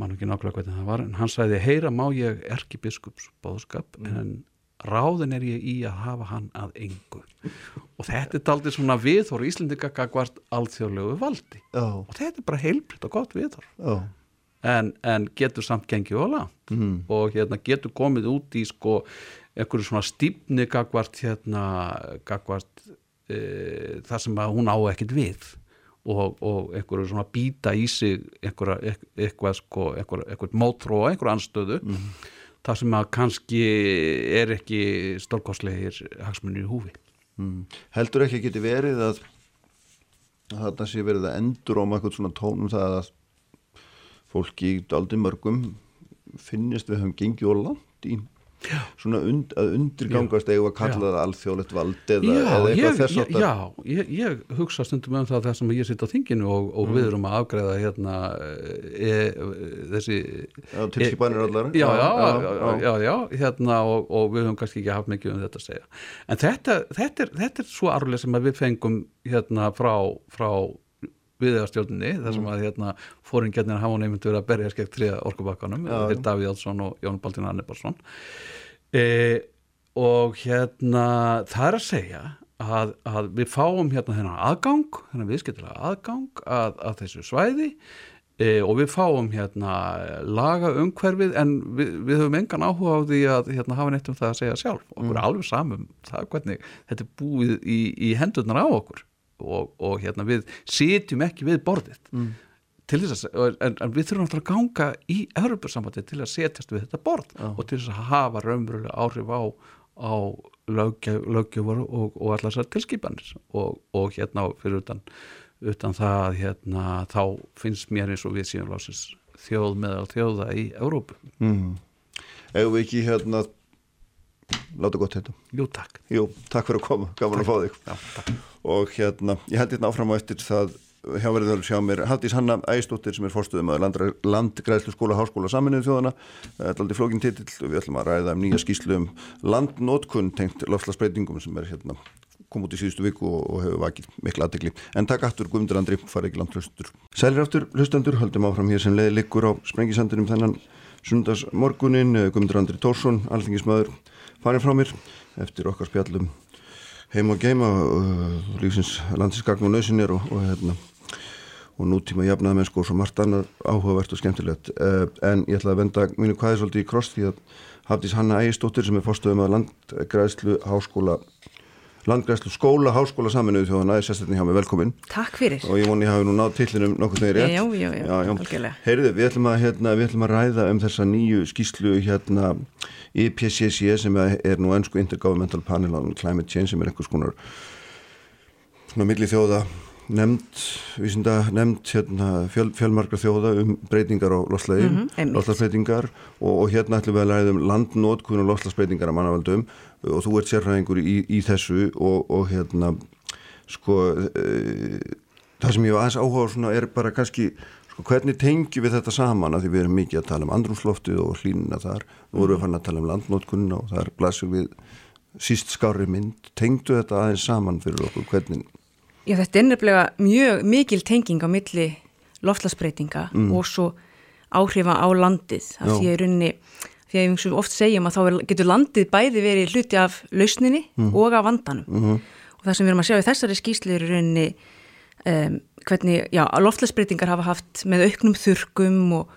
Mann ekki nákvæmlega hvernig það var en hann sagði heyra má ég erkibiskups bóðskap en ráðin er ég í að hafa hann að engu. Og þetta er daldið svona viðhor Íslendinga gagvart alþjóðlegu valdi. Já, og þetta er bara heilbritt og gott viðhor já, en, en getur samt gengið og langt. Mm. og hérna getur komið út í sko einhverju svona stífni gagvart hérna gagvart e, það sem hún á ekkit við. Og, og einhverju svona býta í sig einhverja, eitthvað sko einhverja, einhverja mótróa, einhverja anstöðu það sem að kannski er ekki stórkostlegir hagsmunni í húfi Mm. Heldur ekki geti verið að þarna sé verið að endur á eitthvað svona tónum það að fólki í daldi mörgum finnist við höfum gengið og langt í svona und, að undirgangast eða að kalla það alþjóðlegt vald eða, Já, eða eitthvað þess áttar já ég, ég hugsa stundum um það þess að ég sitt á þinginu og, og við erum að afgreða hérna e, þessi Já, tilskipanir allar. Já, já, já, já, já, hérna og, og við höfum kannski ekki haft mikið um þetta að segja. En þetta, þetta, er, þetta er svo arlega sem við fengum hérna frá, frá viðeigastjórninni þar sem að hérna fóringjarnir hafa nefnt verið að berja skegg triða orkubakkanum þeir. Davíð Jónsson og Jón Baldur Annebarsson e, og hérna það er að segja að, að við fáum hérna þennan aðgang þennan viðskiptilega aðgang að, að þessu svæði. E, og við fáum hérna laga umhverfið en við, við höfum engan áhuga á því að hérna, hafa neitt um það að segja sjálf. Okkur er alveg samum það hvernig þetta er búið í, í hendurnar á okkur og, og hérna við sitjum ekki við borðið Mm. til þess að, en, en við þurfum náttúrulega að ganga í Europasambandi til að setjast við þetta borð Já. og til þess að hafa raunverulega áhrif á, á löggjöf, löggjöfur og, og allar þessar tilskipanir og, og hérna fyrir utan, utan það að hérna, þá finnst mér eins og við síðan lásins þjóð meðal þjóða í Európu. mm. Eða við ekki hérna láta gott þetta Jú, takk. Jú, takk fyrir að koma, gaman að fá þig. Já, takk. og hérna, ég held hérna áfram á eftir það hjá verið þau sjá mér Haldís Hanna Ægistóttir sem er fórstuðum að landgræðslu skóla háskóla saminuðu þjóðana þetta er aldrei flókin titill. Og við ætlum að ræða um nýja skýslu um landnótkun tengt lofslagsbreytingum sem er hérna kom út í síðustu viku og, og hefur vakið mikla aðtegli en takk aftur Guðmundur Andri, farið ekki langt hlustur. Sælir aftur hlustendur, höldum áfram hér sem leiði liggur á sprengisandunum þennan sundagsmorgunin, Guðmundur Andri Tórsson alþingismæður, farið frá mér eftir okkar spjallum heim og geima uh, lífsins landsinsgagn og nöðsynir og, og, hérna, og nútíma jafnaða mennsku og svo margt annar áhugavert og skemmtilegt. Uh, en ég ætla að venda mínu hvaði svolítið í kross því að Hafdís Hanna Ægistóttir sem er fórstöðum að landgræðslu háskóla landgræðslu skóla háskóla saminuðu þjóðana er sérstaklega hjá mig velkomin. Takk fyrir. og ég voni ég hafi nú náð tillinum nokkuð þegar rétt. Já, já, já, algjörlega. Heyrðu, við ætlum, að, hérna, við ætlum að ræða um þessa nýju skýslu hérna IPCC sem er nú ennsku Intergovernmental Panel on Climate Change sem er einhvers konar svona milli þjóða nefnd, vísinda nefnd hérna, fjöl, fjölmargra þjóða um breytingar á loslægi, Mhm, einmitt. loslægsbreytingar og, og hérna ætlum við að ræða um landnótkun og loslægsbreytingar að mannavaldum og þú ert sérfræðingur í, í þessu og, og hérna sko e, það sem ég var aðeins áhuga á svona er bara kannski sko hvernig tengjum við þetta saman? Að því við erum mikið að tala um andrumsloftið og hlínuna þar, nú erum við fann að tala um landnótkunna og þar blasum við síst skári mynd, tengdu þetta aðeins saman fyrir okkur, hvernig Já, þetta er nefnilega mjög mikil tenging á milli loftlasbreytinga mm. og svo áhrifa á landið af því að í rauninni því að við oft segjum að þá getur landið bæði verið hluti af lausninni mm. og af vandanum mm -hmm. og það sem við erum að sjá í þessari skýslu er í rauninni um, hvernig, já, loftlasbreytingar hafa haft með auknum þurkum og,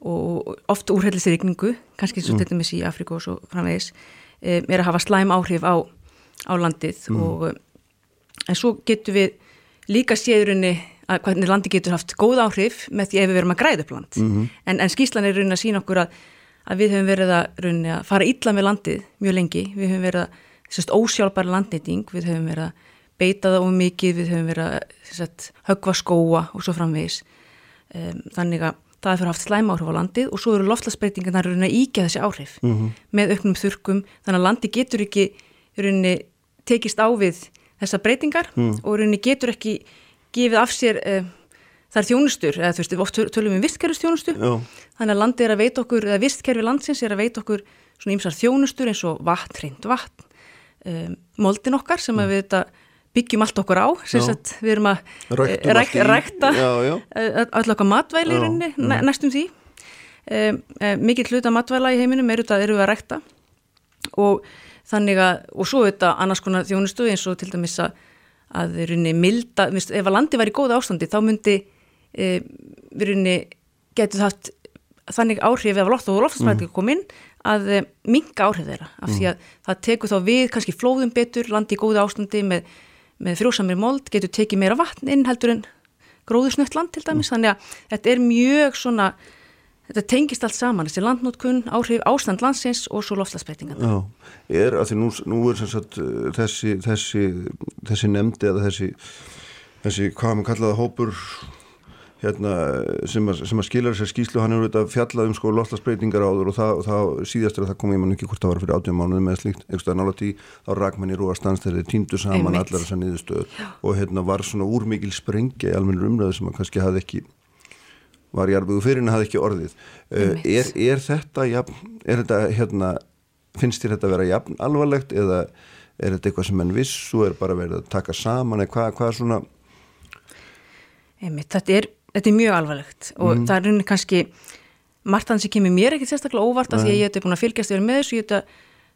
og oft úrhellisrykningu kannski svo þetta með sí Afrika og svo framvegis um, er að hafa slæm áhrif á, á landið mm. og en svo getur við líka séðurinni að hvernig landi getur haft góð áhrif með því ef við verum að græða upp land. Mm -hmm. en, en skýslan er raunin að sína okkur að að við höfum verið að, runni, að fara illa með landið mjög lengi, við höfum verið að sérst, ósjálfbæra landnýting, við höfum verið að beita það um mikið, við höfum verið að sérst, högva skóa og svo framvegis. Um, þannig að það er fyrir haft slæm áhrif á landið og svo eru loftlagsbreytingar þar runni að íkja þessi áhrif mm -hmm. með auknum þurkum, þannig að landi getur ekki runni tekist á við þessa breytingar mm. og runni getur ekki gefið af sér uh, það er þjónustur, eða þú veist, við oft tölum um vistkerfistjónustu, þannig að landi er að veita okkur, eða vistkerfi landsins er að veita okkur svona ímsar þjónustur eins og vatn, reynd vatn, um, moldin okkar sem mm. við þetta byggjum allt okkur á, sem sagt við erum að ræk, rækta alltaf okkar matvæli í rauninni, mm. næstum því. Um, Mikið hluta matvæla í heiminum eru þetta eru við að rækta og þannig að, og svo þetta annars konar þjónustu eins og til dæmis að að rauninni milda, ef að landi var í góða ástandi þá myndi e, rauninni getur haft þannig áhrif ef loft og loftsmæti mm. kom inn að e, minga áhrif þeirra af mm. því að það tekur þá við kannski flóðum betur, landi í góða ástandi með, með frjósamir mold, getur tekið meira vatn inn heldur en gróðusnött land til dæmis, mm. þannig að þetta er mjög svona Þetta tengist allt saman, þessi landnótkun, áhrif ástand landsins og svo lofslagsbreytingan. Já, er að því nú, nú er sagt, þessi, þessi, þessi nefndi eða þessi, þessi hvað maður kallaða hópur hérna, sem, að, sem að skilja þessar skýslu hann er auðvitað fjallað um sko loslasbreytingar áður og það, það síðast er að það kom ég mann ekki hvort það var fyrir átjum mánuði með slíkt eitthvað nálat í þá rakmenni rúa stanstæði týndu saman Einmitt. allar þessar niðurstöður og hérna var svona úrmikil sprengja í almennur umræðu sem að kannski hafði ekki var jarðbugu fyrir en hafði ekki orðið. Uh, er, er þetta jafn, er þetta hérna finnst þér þetta að vera jafn alvarlegt eða er þetta eitthvað sem enn viss og er bara verið að taka saman eða hvað hva svona? Einmitt, þetta er þetta er mjög alvarlegt og mm. það er rauninni kannski margt þannig sem kemur mér ekkert sérstaklega óvart af því að ég hef búin að fylgjast yfir með þessu. Ég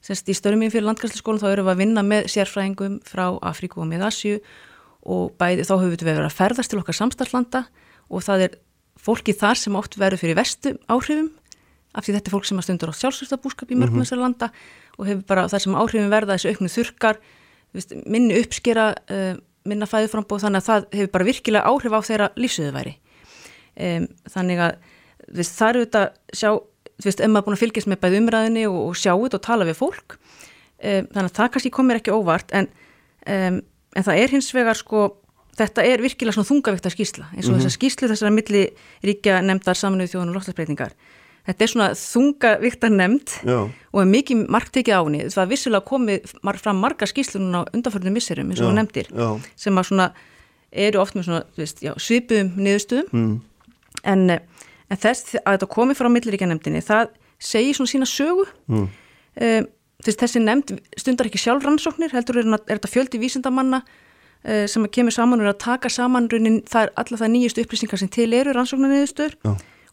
hef þetta í störum mín fyrir landgræsleikskólan þá erum við að vinna með sérfræðingum frá Afríku og með Asju og bæði, þá höfum við verið að ferðast til okkar samstarflanda og það er fólki þar sem oft verður fyrir vestu áhrifum af því þetta er fólk sem stundur á sjálfsvöldabúskap í mörgum mm -hmm. landa og hefur bara þar sem áhrifum verða þessu auknu þurkar minni uppskera uh, minna fæðuframbóð þannig að það hefur bara virkilega áhrif á þeirra lífsöðuværi um, þannig að við, það eru þetta sjá, þú veist, maður er búin að fylgjast með bæð umræðinni og, og sjá þetta og tala við fólk um, þannig að það kannski komir ekki óvart en, um, en það er hins vegar sko, þetta er virkilega svona þungavíkta skýsla eins og mm -hmm. þessar skýslu þessara milli ríkja nefndar saminuð þjóðan og loftasbreytingar Þetta er svona þungavíktar nefnd Já. og er mikið marktekið á henni. Það er vissilega komið fram marga skýslunum á undanförnum misserum eins og nefndir Já. sem að svona eru oft með svona veist, já, svipum niðurstöðum mm en, en þess að þetta komi frá milliríkjanemdini, það segir svona sína sögu mm. um, þess, þessi nefnd stundar ekki sjálf rannsóknir, heldur er, er þetta fjöldi vísindamanna sem kemur saman og er að taka saman raunin, það er alla það nýjustu upplýsingar sem til eru rannsóknarniðustur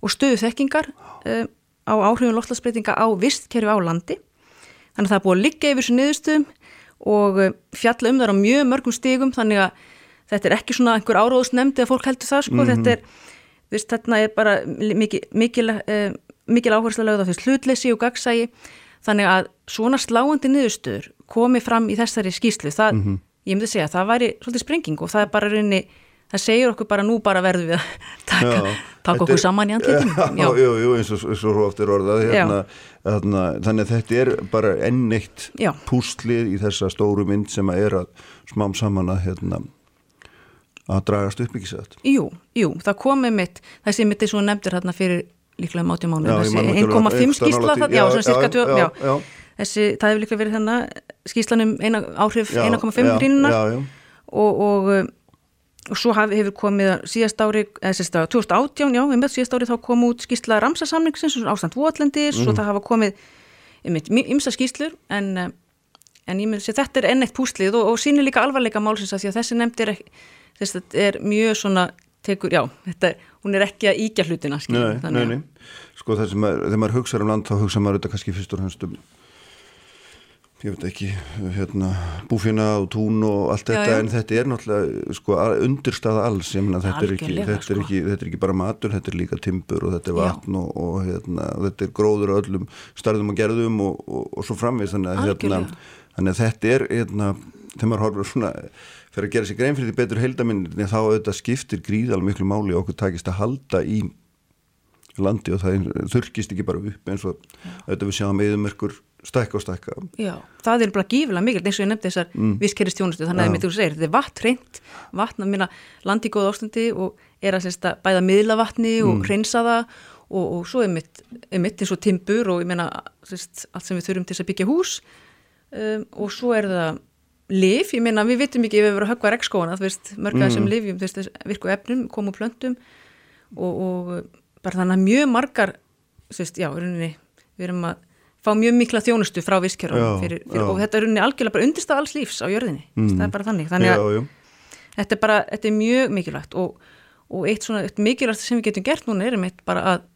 og stöðu þekkingar uh, á áhrifun loftlagsbreytinga á vistkerfi á landi. Þannig að það er búið að liggja yfir þessu niðurstöðum og uh, fjalla um þar á mjög mörgum stigum þannig að þetta er ekki svona einhver áróðsnemndi að fólk heldur það sko, mm -hmm. þetta er Vist, þarna er bara mikil, mikil, uh, mikil áherslu að lögða þess hlutleysi og gagsægi þannig að svona sláandi niðurstöður komi fram í þessari skýslu það, mm -hmm. Ég myndi segja, það væri svolítið sprenging og það er bara rauninni, það segir okkur bara nú bara verðum við að taka, já, taka okkur er, saman í andleitum Já, jú, jú, eins og ofta er orðað hérna, hérna, þannig að þetta er bara enneitt pústlið í þessa stóru mynd sem að er að smám saman að hérna að dragast upp ekki sett Jú, jú, það komið mitt þessi mitt er svo nefndir hérna fyrir líklega máti mánu, þessi 1,5 skísla já, svona cirka 2 já, já, þessi, það hefur líklega verið þennan skíslanum eina, áhrif 1,5 grínunar og, og og svo haf, hefur komið síðast ári, eða sérst að 2018, já, við með síðast ári þá kom út skýrsla Ramsasamningsins og ástand Votlendis mm. og það hafa komið ymsa skýrslur en, eh, en ég myndi að þetta er enn eitt púslið og, og sínir líka alvarleika málsins að því að þessi nefndir þess að þetta er mjög svona tekur, já, þetta, hún er ekki að íkja hlutina, skilur. Nei, nei, nei, sko það sem að, þegar maður hugsaður um land þá hugsaður maður þetta kannski fyrst og hannst um ég veit ekki, hérna búfina og tún og allt já, þetta já. en þetta er náttúrulega sko undirstaða alls, ég menna þetta, þetta, sko. þetta er ekki bara matur, þetta er líka timbur og þetta er vatn og, og, hérna, og þetta er gróður og öllum starðum og gerðum og, og svo framvist þannig hérna, þannig að þetta er hérna, þegar maður horfður svona fyrir að gera sér grein fyrir því betur heildaminn þá auðvitað skiptir gríðal miklu máli okkur takist að halda í landi og það þurkist ekki bara upp eins og auðvitað við sjáum eðumerkur stækka og stækka Já, það er bara gífilega mikil eins og ég nefndi þessar mm. visskeristjónustu þannig að þú segir, þetta er vatn reynd vatn að minna landi í góða ástandi og er að sérsta, bæða miðla vatni og mm. reynsa það og, og svo er mitt, er mitt eins og timbur og ég meina sérst, allt sem við þurfum til að byggja hús um, og svo er það liv, ég meina við vitum ekki ef við verðum að höggva regnskóna, þú veist, mörgæði mm. sem veist, virku efnum, komu plöntum og, og bara þannig að mjög margar, veist, já, við erum að fá mjög mikla þjónustu frá visskjörðunum og þetta er unni algjörlega bara undirstað alls lífs á jörðinni, mm. það er bara þannig þannig að já, já. þetta er bara, þetta er mjög mikilvægt og, og eitt svona eitt mikilvægt sem við getum gert núna er um eitt bara að,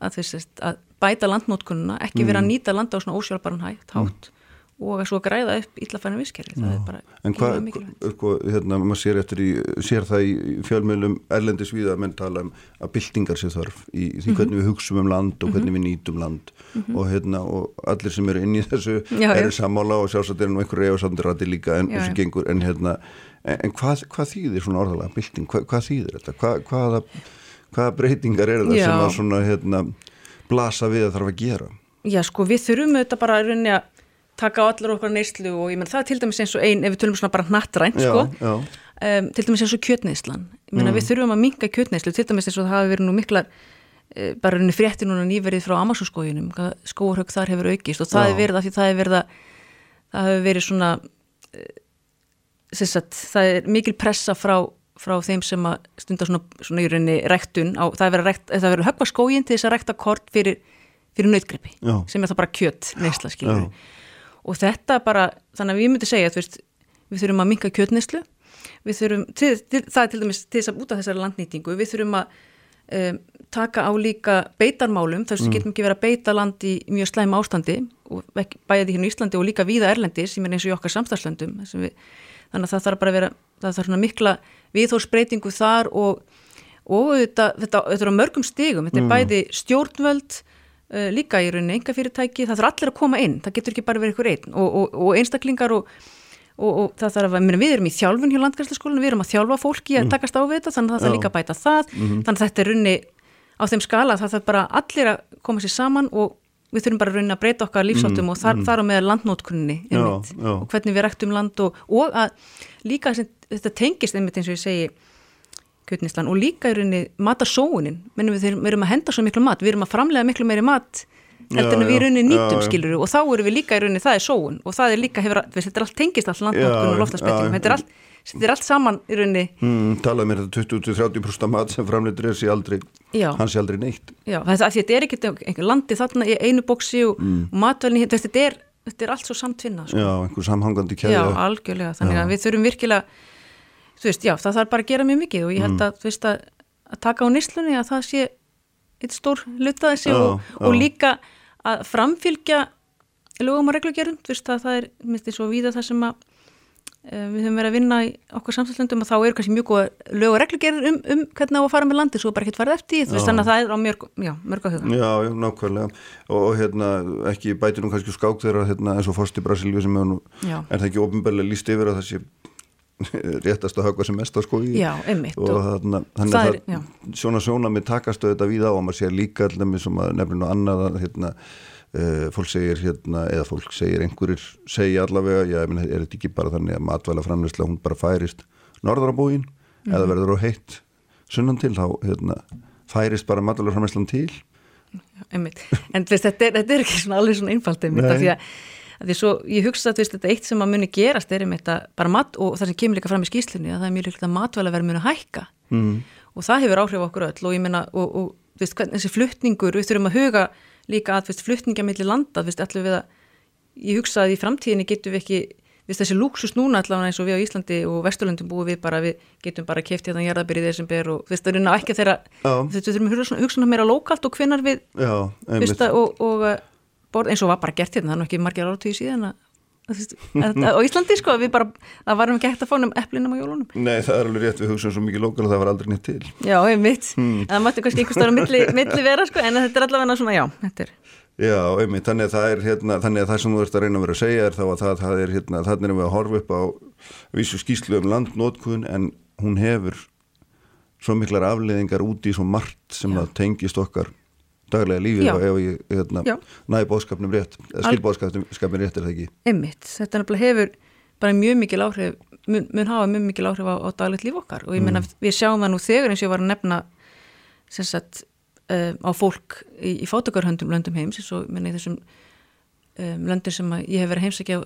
að, þess, að bæta landnótkununa, ekki mm. vera að nýta landa á svona ósjálfbaran hægt, hátt og svo græða upp illafæna visskjörði það er bara en hvað, sko, hérna, maður sér eftir í, sér það í fjölmjölum erlendis við að menn tala um að byltingar sé þarf í því mhm. hvernig mm -hmm. við hugsaum um land og hvernig mm -hmm. við nýtum land mm -hmm. og hérna, og allir sem eru inn í þessu já, eru samála og sjálfsagt er nú einhverju efasandir rætti líka en, já, gengur, en hérna, en, en hvað, hvað þýðir svona orðalega bylting, hvað, hvað þýðir þetta hvað, hvaða, hvaða breytingar eru það já. sem að svona, hérna blasa við að þarf að gera Já, sko, við þurfum auðvitað bara að taka á allar okkar neyslu og ég menn það er til dæmis eins og einn, ef við tölum svona bara nattrænt sko, um, til dæmis eins og kjötneyslan. Ég menna mm. við þurfum að minga kjötneyslu til dæmis eins og það hafi verið nú miklar e, bara unni frétti núna nýverið frá Amazonskójunum, skóarhaug þar hefur aukist og það hefur verið að því það hefur verið að það hefur verið svona e, sagt, það er mikil pressa frá, frá þeim sem að stunda svona, svona í rauninni rektun á, það hefur verið að högva skójin til þess að rekta kort fyrir, fyrir nautgrippi sem er það bara kjött neysla skiljið og þetta bara, þannig að við myndum segja að við þurfum að minka kjötnislu við þurfum, til, til, það er til dæmis til þess að út af þessari landnýtingu, við þurfum að um, taka á líka beitarmálum, þess að mm. getum ekki verið að beita land í mjög slæm ástandi og bæði hérna í Íslandi og líka víða Erlendis sem er eins og í okkar samstagslöndum við, þannig að það þarf bara að vera það þarf mikla viðhórsbreytingu þar og, og þetta, þetta, þetta er á mörgum stigum, þetta er mm. bæði stjórnvöld uh, líka í rauninni enga fyrirtæki, það þarf allir að koma inn það getur ekki bara verið ykkur einn og, og, og einstaklingar og, og það þarf að við erum í þjálfun hjá landgræsleikskólinu, við erum að þjálfa fólki að mm. takast á við þetta, þannig að það þarf líka að bæta það mm -hmm. þannig að þetta er rauninni á þeim skala það þarf bara allir að koma sér saman og við þurfum bara rauninni að breyta okkar lífsáttum mm, og þar, mm. þar á með landnótkunni og hvernig við rektum land og, og að líka þetta tengist einmitt eins og ég segi kjötnislan og líka í rauninni matarsóunin. Mennum við, við erum að henda svo miklu mat við erum að framlega miklu meiri mat heldur en við í rauninni nýtum skiluru og þá erum við líka í rauninni það er sóun og það er líka hefur, þetta er allt tengist allt landnótkun og loftarsbettingum þetta er allt, þetta er allt saman í rauninni mm, talaðu mér þetta 20-30% mat sem framleitur er aldrei já. hans er aldrei neitt. Já, þetta, er ekkert einhver landi þarna í einu bóksi og mm. matvelni, þetta er, þetta er allt svo samtvinna sko. já, einhver samhangandi kæði já, algjörlega, þannig að við þurfum virkilega þú veist, já, það þarf bara að gera mjög mikið og ég held mm. að, þú veist, að, að taka á nýslunni að það sé eitt stór luta þessi já, og, já. og líka að framfylgja lögum og reglugjörðum, þú veist, að það er minnst eins og víða það sem að e, við höfum verið að vinna í okkar samfélagslöndum og þá eru kannski mjög góða lög og reglugjörður um, um hvernig á að fara með landi, svo bara ekkert farið eftir þú veist, þannig að það er á mörg, já, mörg að huga. Já, já, nákvæmlega. Og hérna, ekki bæti nú kannski skák þegar hérna, eins og Forsti Brasilíu sem er nú, er það ekki ofinbeglega líst yfir að það sé réttast að högva sem mest á skoði já, einmitt og, og þannig að það, það svona svona með takastu þetta við á og maður sé líka allir með sem að nefnir nú annað að hérna, uh, fólk segir hérna, eða fólk segir einhverjir segja allavega, já, ég menn, er þetta ekki bara þannig að matvæla framleysla, hún bara færist norðar á búin, mm. eða verður á heitt sunnan til, þá hérna, færist bara matvæla framleyslan til? Já, einmitt, en þetta, er, þetta er ekki svona alveg svona einfalt einmitt, af því að því svo ég hugsa að veist, þetta eitt sem að muni gerast er um þetta bara mat og það sem kemur líka fram í skýslunni að það er mjög líkt að matvæla verður muni að hækka. Mm. og það hefur áhrif okkur öll. Og ég menna og, og veist, hvernig þessi fluttningur, við þurfum að huga líka að fluttninga millir landa, að ég hugsa að í framtíðinni getum við ekki Vist, þessi lúksus núna allavega eins og við á Íslandi og Vesturlundum búum við bara, við getum bara kæft hérna jarðabir í þessum ber og við þurfum ekki þeirra, við þurfum að hugsa meira lokalt og hvenar við Já, vist, og, og borð, eins og var bara gert hérna, það er ekki margir áratöyu síðan að, að, á Íslandi sko, við bara, það varum ekki hægt að fónum eplinum á jólunum. Nei, það er alveg rétt, við hugsaum svo mikið lokal og það var aldrei nýtt til. Já, einmitt, hmm. það mætti kannski einhver stára milli, milli vera sko, en þetta er allavega svona, já, þetta er Já, einmitt, þannig að það er hérna, þannig að það sem þú ert að reyna að vera að segja er þá að það, það er hérna, þannig erum við að horfa upp á vísu skýslu um landnótkun en hún hefur svo miklar afleðingar úti í svo margt sem Já. að tengist okkar daglega lífið og ef ég hérna, næði bóðskapnum rétt, skilbóðskapnum rétt er það ekki. Einmitt, þetta hefur bara mjög mikil áhrif, mun, mun hafa mjög mikil áhrif á, á daglegt líf okkar og ég menna mm. við sjáum það nú þegar eins og ég var að nefna sem sagt uh, á fólk í, í fátökarhöndum löndum heims eins og minna í þessum um, löndum sem ég hef verið heimsækja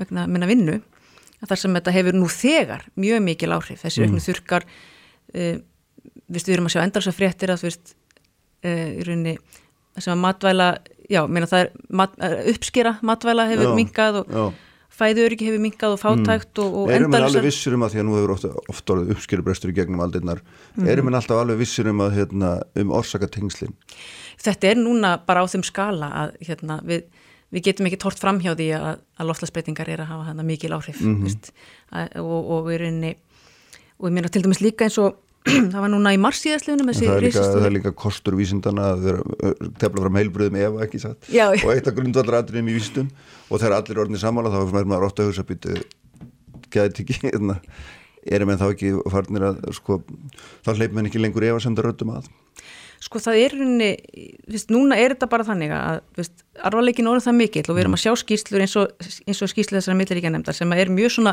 vegna minna vinnu þar sem þetta hefur nú þegar mjög mikil áhrif þessi auknu mm. þurkar uh, við erum að sjá endalsa fréttir að við í rauninni sem að matvæla já, minna það er mat, uppskera matvæla hefur minkað og já fæðuröryggi hefur minkað og fátækt mm. og, og erum við alveg vissir um að því að nú hefur ofta, ofta orðið uppskjörubrestur í gegnum aldinnar mm. erum við alltaf alveg vissir um að hérna, um orsakatengslinn Þetta er núna bara á þeim skala að hérna, við, við getum ekki tort fram hjá því að, að loftlagsbreytingar er að hafa hana, mikil áhrif mm -hmm. og, og, og, og ég meina til dæmis líka eins og það var núna í marsíðaslegunum það, það er líka kostur vísindana að vera tefla fram heilbröðum ef ekki satt? Já, og eitt af grundvallar aðriðum í vísindum og þegar allir orðinir samála þá er maður ótt að hugsa býtu gæti ekki hérna, erum en þá ekki farnir að sko, þá hleypum en ekki lengur ef að senda röndum að? Sko það er unni, viðst, núna er þetta bara þannig að arvaleikin orður það mikill og við erum að sjá skýslur eins og, og skýslu þessara milliríkja nefndar sem er mjög svona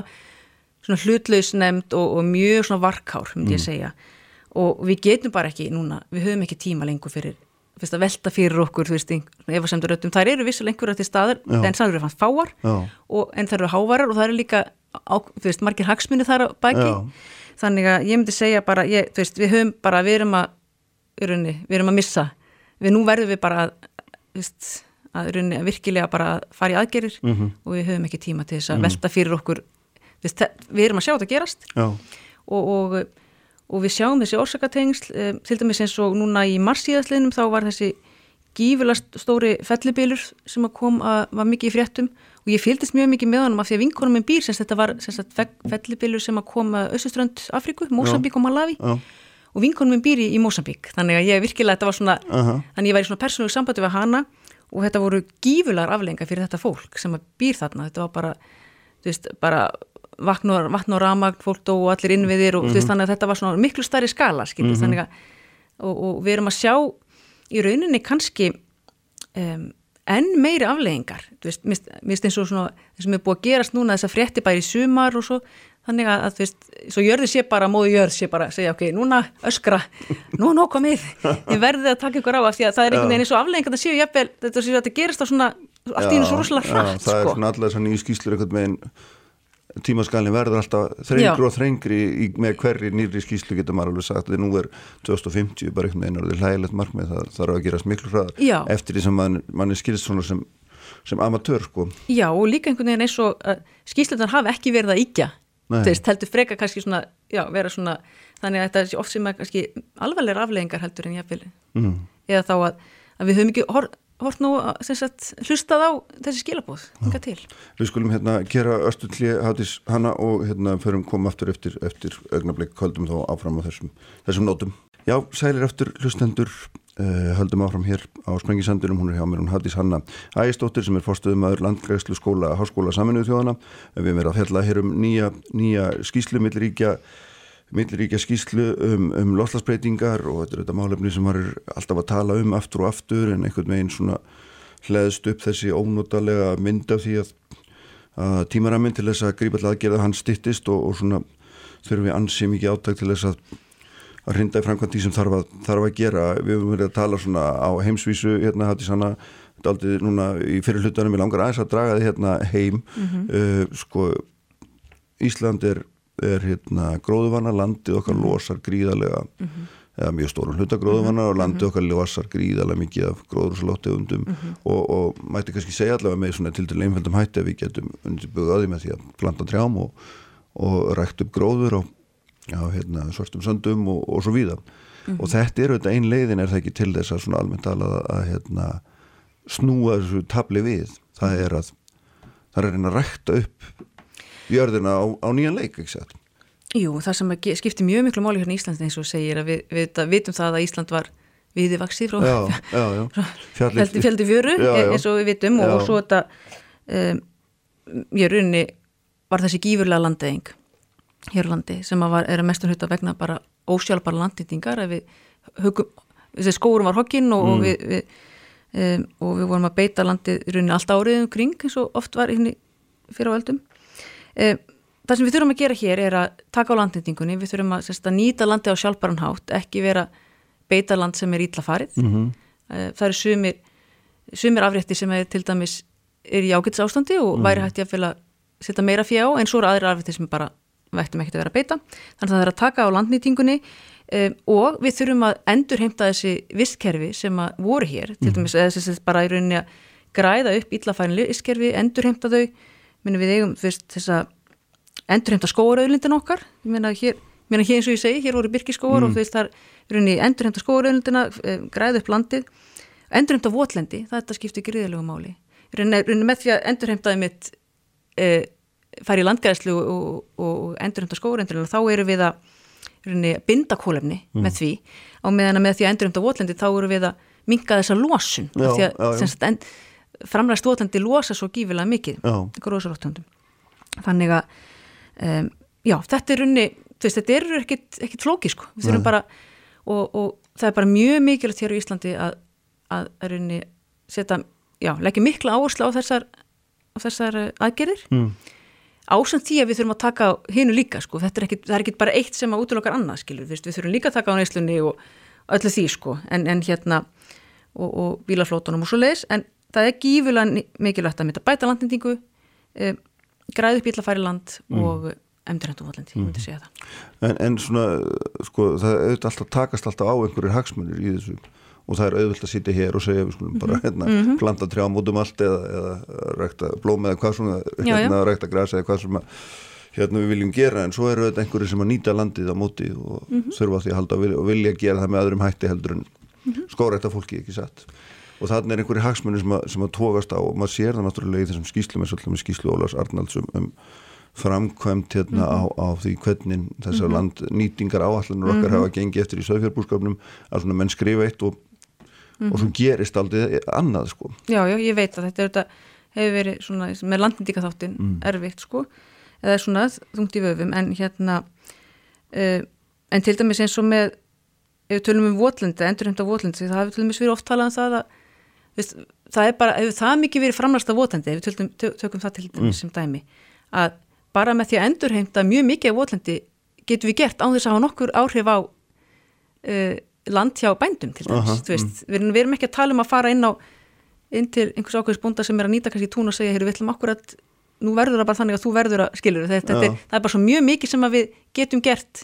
svona hlutlausnemd og, og mjög svona varkár, myndi ég mm. segja og við getum bara ekki núna, við höfum ekki tíma lengur fyrir, fyrst að velta fyrir okkur, þú veist, ef að semdur öttum þær eru vissuleg einhverja til staðar, Já. en það eru fannst fáar, og, en það eru hávarar og það eru líka, á, þú veist, margir hagsmunni þar á baki, Já. þannig að ég myndi segja bara, ég, þú veist, við höfum bara, við erum að, urunni, við erum að missa, við nú verðum við bara, þú veist, að, urunni, að virkilega bara fara í aðgerir mm -hmm. og við höfum ekki tíma til þess að mm -hmm. velta fyrir okkur við, við erum að sjá þetta gerast. Og, og, og við sjáum þessi orsakatengsl um, til dæmis eins og núna í marsíðasliðnum þá var þessi gífurlast stóri fellibilur sem að kom að var mikið í fréttum. Og ég fylgdist mjög mikið með honum af því að vinkonum minn býr sem þetta var fellibilur sem að kom að Östuströnd Afríku, Mosambík og Malawi Já. og vinkonum minn býr í, í Mosambík þannig að ég virkilega, þetta var svona uh -huh. þannig að ég var í svona persónulegu sambandi við hana og þetta voru gífulegar aflenga fyrir þetta fólk sem að býr þarna, þetta var bara þú veist, bara vatn og, og ramagn fólk og allir innviðir og mm -hmm. veist, þannig að þetta var svona miklu starri skala mm -hmm. þannig að og, og við erum að sjá í rauninni kannski um, enn meiri afleggingar mér finnst eins og svona það sem er búið að gerast núna þess að frétti bæri sumar og svo þannig að, að veist, svo jörði sé bara móðu jörð sé bara, segja ok, núna öskra nú nóg komið, ég verði að taka ykkur á af því að það er einhvern veginn eins og afleggingar það séu jafnvel, þetta að þetta gerist á svona allt í hennu svo rosalega hratt, sko. Það er sko. svona allar svona í skýslur einhvern veginn tímaskalin verður alltaf þrengri og þrengri í, með hverri nýri skýslu getur maður alveg sagt að nú er 2050 bara einhvern veginn er hlægilegt markmið það þarf að gerast miklu hraðar eftir því sem mann man er skilst svona sem, sem amatör sko. Já og líka einhvern veginn eins og skýslunar hafa ekki verið að íkja þeir heldur freka kannski svona, já, vera svona þannig að þetta er oft sem er kannski alvarlegar afleggingar heldur en jáfnvel mm. eða þá að, að við höfum ekki hort nú sagt, hlustað á þessi skilabóð hinga til. Við skulum hérna gera östulli hátis hana og hérna förum koma aftur eftir, eftir ögnablik höldum þá áfram á þessum, þessum nótum. Já, sælir eftir hlustendur uh, höldum áfram hér á Sprengisandunum, hún er hjá mér, hún hattis Hanna Ægistóttir sem er fórstöðum aður landgræslu skóla, háskóla saminuðu þjóðana. Við erum að fjalla hér um nýja, nýja skýslu milliríkja milliríkja skýslu um, um loslasbreytingar og þetta er þetta málefni sem var alltaf að tala um aftur og aftur en einhvern veginn svona hlæðist upp þessi ónótalega mynd af því að, að tímaraminn til þess að grípa til aðgerða hann stittist og, og svona þurfum við ansið mikið áttak til þess að að hrinda í framkvæmt því sem þarf að, þarf að gera. Við höfum verið að tala svona á heimsvísu hérna hattis hana aldrei núna í fyrir hlutanum ég langar aðeins að draga þið hérna heim. Uh, sko Ísland er, er hérna gróðuvanna landið okkar losar gríðarlega eða mjög stórum hlutagróðuvanna og landið okkar losar gríðarlega mikið af gróðurslóttegundum og, og mætti kannski segja allavega með svona til til einföldum hætti að við getum undirbúið að því með því að planta trjám og, og rækt upp gróður og já, hérna, svartum söndum og, og svo víða og þetta er auðvitað ein leiðin er það ekki til þess að svona almennt talað að, að hérna, snúa þessu tabli við? Það er að það er að reyna að rækta upp jörðina á, á nýjan leik ekki sett Jú, það sem skiptir mjög miklu máli hérna í Íslandi eins og segir að við, við vitum það að Ísland var viði vaksið frá. Fjallið- fjöldi, fjöru eins og við vitum Já. og svo þetta um, ég rauninni var þessi gífurlega landeyðing hér á landi sem að var, er að mestum hluta vegna bara ósjálfbara þessi skórum var hokkinn og, og við, við um, og við vorum að beita landið í rauninni allt árið um kring eins og oft var hérna fyrir á öldum um, það sem við þurfum að gera hér er að taka á landnýtingunni, við þurfum að, að nýta landið á sjálfbaran hátt, ekki vera beita land sem er ítla farið. Mm -hmm. það eru sumir sumir afrétti sem er til dæmis er í ágætis ástandi og væri hægt ég að setja meira fjá en svo eru aðri afrétti sem bara vættum ekkert að vera að beita. Þannig að það er að taka á landnýtingunni um, og við þurfum að endurheimta þessi visskerfi sem að voru hér til dæmis eða þess að bara í rauninni að græða upp illafærinlega visskerfi, endurheimta þau Meni, við eigum fyrst þess að endurheimta skóarauðlindin okkar. Ég meina hér, hér eins og ég segi, hér voru byrkiskóar og þú veist þar rauninni endurheimta skóarauðlindina græða upp landið. Endurheimta votlendi, þetta skiptir gríðilegu máli. Með því að endurheimtaði mitt e, fær í landgæðslu og, og, og endurheimta skóarauðlindina þá eru við að binda kólefni með því. Á meðan að með því að endurheimta votlendi þá eru við að minka þessa losun. Já, því að já, já. sagt, en, framræst votlendi losa svo gífilega mikið þannig að um, já, þetta er runni, veist, þetta er ekkit, ekkit flóki sko, bara og, og það er bara mjög mikilvægt hér á Íslandi að, að, runni setja, leggja mikla áherslu á þessar, á þessar eh, aðgerðir. Mm. ásamt því að við þurfum að taka á hinu líka sko, þetta er ekkit, það er ekkit bara eitt sem að útlokar annað skilur, við, þurfum líka að taka á neyslunni og öllu því sko, en, en hérna og, og bílaflótunum og svo leiðis en það er gífulega mikilvægt að mynda bæta landnýtingu e, græði upp bílafæri land og emdurhendu vallandi, ég myndi segja það. En, en svona sko það auðvitað alltaf takast alltaf á einhverjir hagsmunir í þessu og það er auðvitað að sitja hér og segja við skulum bara hérna, planta trjám út um allt eða, eða rækta blóm eða hvað svona Já, já. hérna, rækta græs eða hvað að hérna við viljum gera. En svo eru auðvitað einhverjir sem að nýta landið á móti og þurfa því að halda og vilja, og vilja gera það með öðrum hætti heldur en skórækta fólki ekki satt og þannig er einhverjir hagsmunir sem sem að tókast á. Og maður sér það náttúrulega í þessum skýslum eins og alltaf með skýslu Ólafs Arnalds um, um framkvæmt hérna á, á því hvernig þessar landnýtingar áallanur okkar hafa gengið eftir í söðfjörnbúrskapnum að svona menn skrifa eitt og, og svo gerist aldrei annað sko. Já, já, ég veit að þetta þetta hefur verið svona með landnýtingaþáttin erfitt sko, eða svona þungt í vöfum en hérna uh, en til dæmis eins og með ef við tölum um votlendi, endurhemta votlendi það hefur til dæmis verið oft talað um það að veist, það er bara, hefur það mikið verið framlæst af votlendi, ef við tölum, tö- tökum það til dæmis sem dæmi, að bara með því að endurheimta mjög mikið af votlendi getum við gert án þess að hafa nokkur áhrif á uh, land hjá bændum til dæmis, Aha, þú veist, við, erum- við erum ekki að tala um að fara inn á inn til einhvers ákveðis búnda sem er að nýta kannski tún og segja, heyrðu, við ætlum akkurat nú verður það bara þannig að þú verður að skilur þetta, þetta Já. er, það er bara svo mjög mikið sem að við getum gert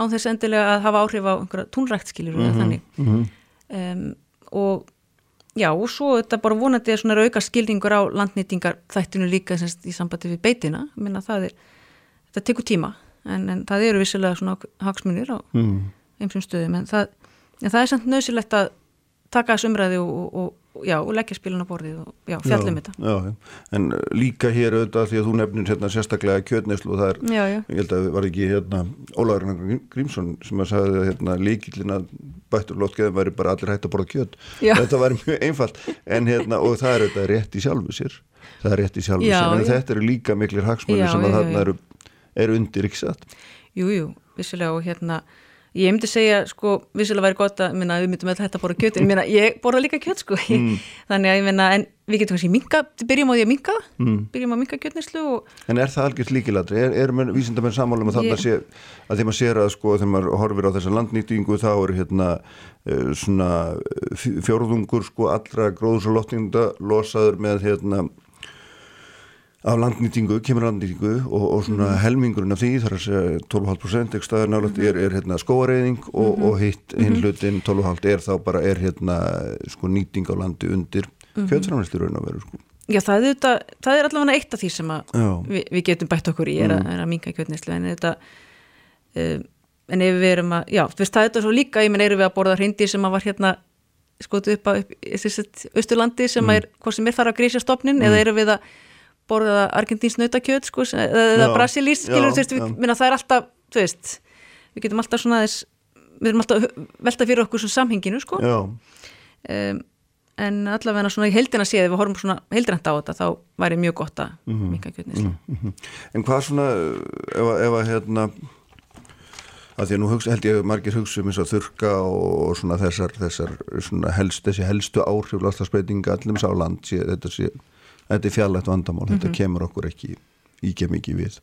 án þess endilega að hafa áhrif á einhverja túnrækt skilur mm Mhm, þannig. um, og já, og svo þetta bara vonandi er svona auka skilningur á landnýtingar þættinu líka semst, í sambandi við beitina minna það er, þetta tekur tíma en, en það eru vissilega svona hagsmunir á mm. einhverjum stöðum en það, en það er samt nöðsilegt að taka þessu umræði og, og, og, já, og leggja spilun á borðið og já, fjallum þetta já, já. en uh, líka hér auðvitað því að þú nefnir hérna sérstaklega kjötneslu og það er Já, já. ég held að var ekki hérna Ólaður Grímsson sem að sagði að hérna, líkillin að bættur lótgeðum væri bara allir hægt að borða kjöt Já. þetta væri mjög einfalt en hérna og það er auðvitað rétt í sjálfu sér það er rétt í sjálfu Já, sér en já. þetta eru líka miklir hagsmunir Já, sem að já, þarna já. eru, eru undir ekki satt Jú, jú, vissilega og hérna ég myndi segja, sko, vissilega væri gott að minna, við myndum alltaf þetta að borða kjöt en ég borða líka kjöt, sko mm. þannig að ég minna, en við getum kannski minka byrjum á því að minka, mm. byrjum á minka kjötnislu og... En er það algjört líkilatri? Er, er vísindamenn samálum að þarna sé að þeim að sér að, sko, þegar maður horfir á þessa landnýtingu þá er hérna uh, svona fjórðungur, sko, allra gróðsálóttinda losaður með, hérna af landnýtingu, kemur landnýtingu og, og svona mm. helmingurinn af því þar að segja 12,5% ekki staðar nálega mm. er, er hérna skóareiðing og, mm -hmm. og hitt hinn -hmm. hlutin 12,5% er þá bara er hérna sko nýting á landi undir -hmm. kjöldframlistur raun og veru sko Já það er, þetta, það er allavega eitt af því sem við, við getum bætt okkur í er, mm. er að minga kjöldnislu en þetta um, en ef við erum að, já, veist það er þetta svo líka, ég menn erum við að borða hrindi sem að var hérna skotu upp á Östurlandi sem mm. er, hvort sem er fara að grísja stopnin eða mm. erum við að borða argentíns nautakjöt sko, eða brasilís það er alltaf veist, við getum alltaf svona þess, við erum alltaf velta fyrir okkur svona samhenginu sko. um, en allavega svona í heldina séð ef við horfum svona heldrænta á þetta þá væri mjög gott að mm -hmm. minka kjötnis mm -hmm. En hvað svona ef að, ef að hérna að því að nú hugsa, held ég að margir hugsa um eins og þurka og svona þessar, þessar svona helst, þessi helstu áhrif lostasbreytinga allir með sá land sé, þetta sé þetta er fjarlægt vandamál, mm -hmm. þetta mhm. kemur okkur ekki íkja mikið við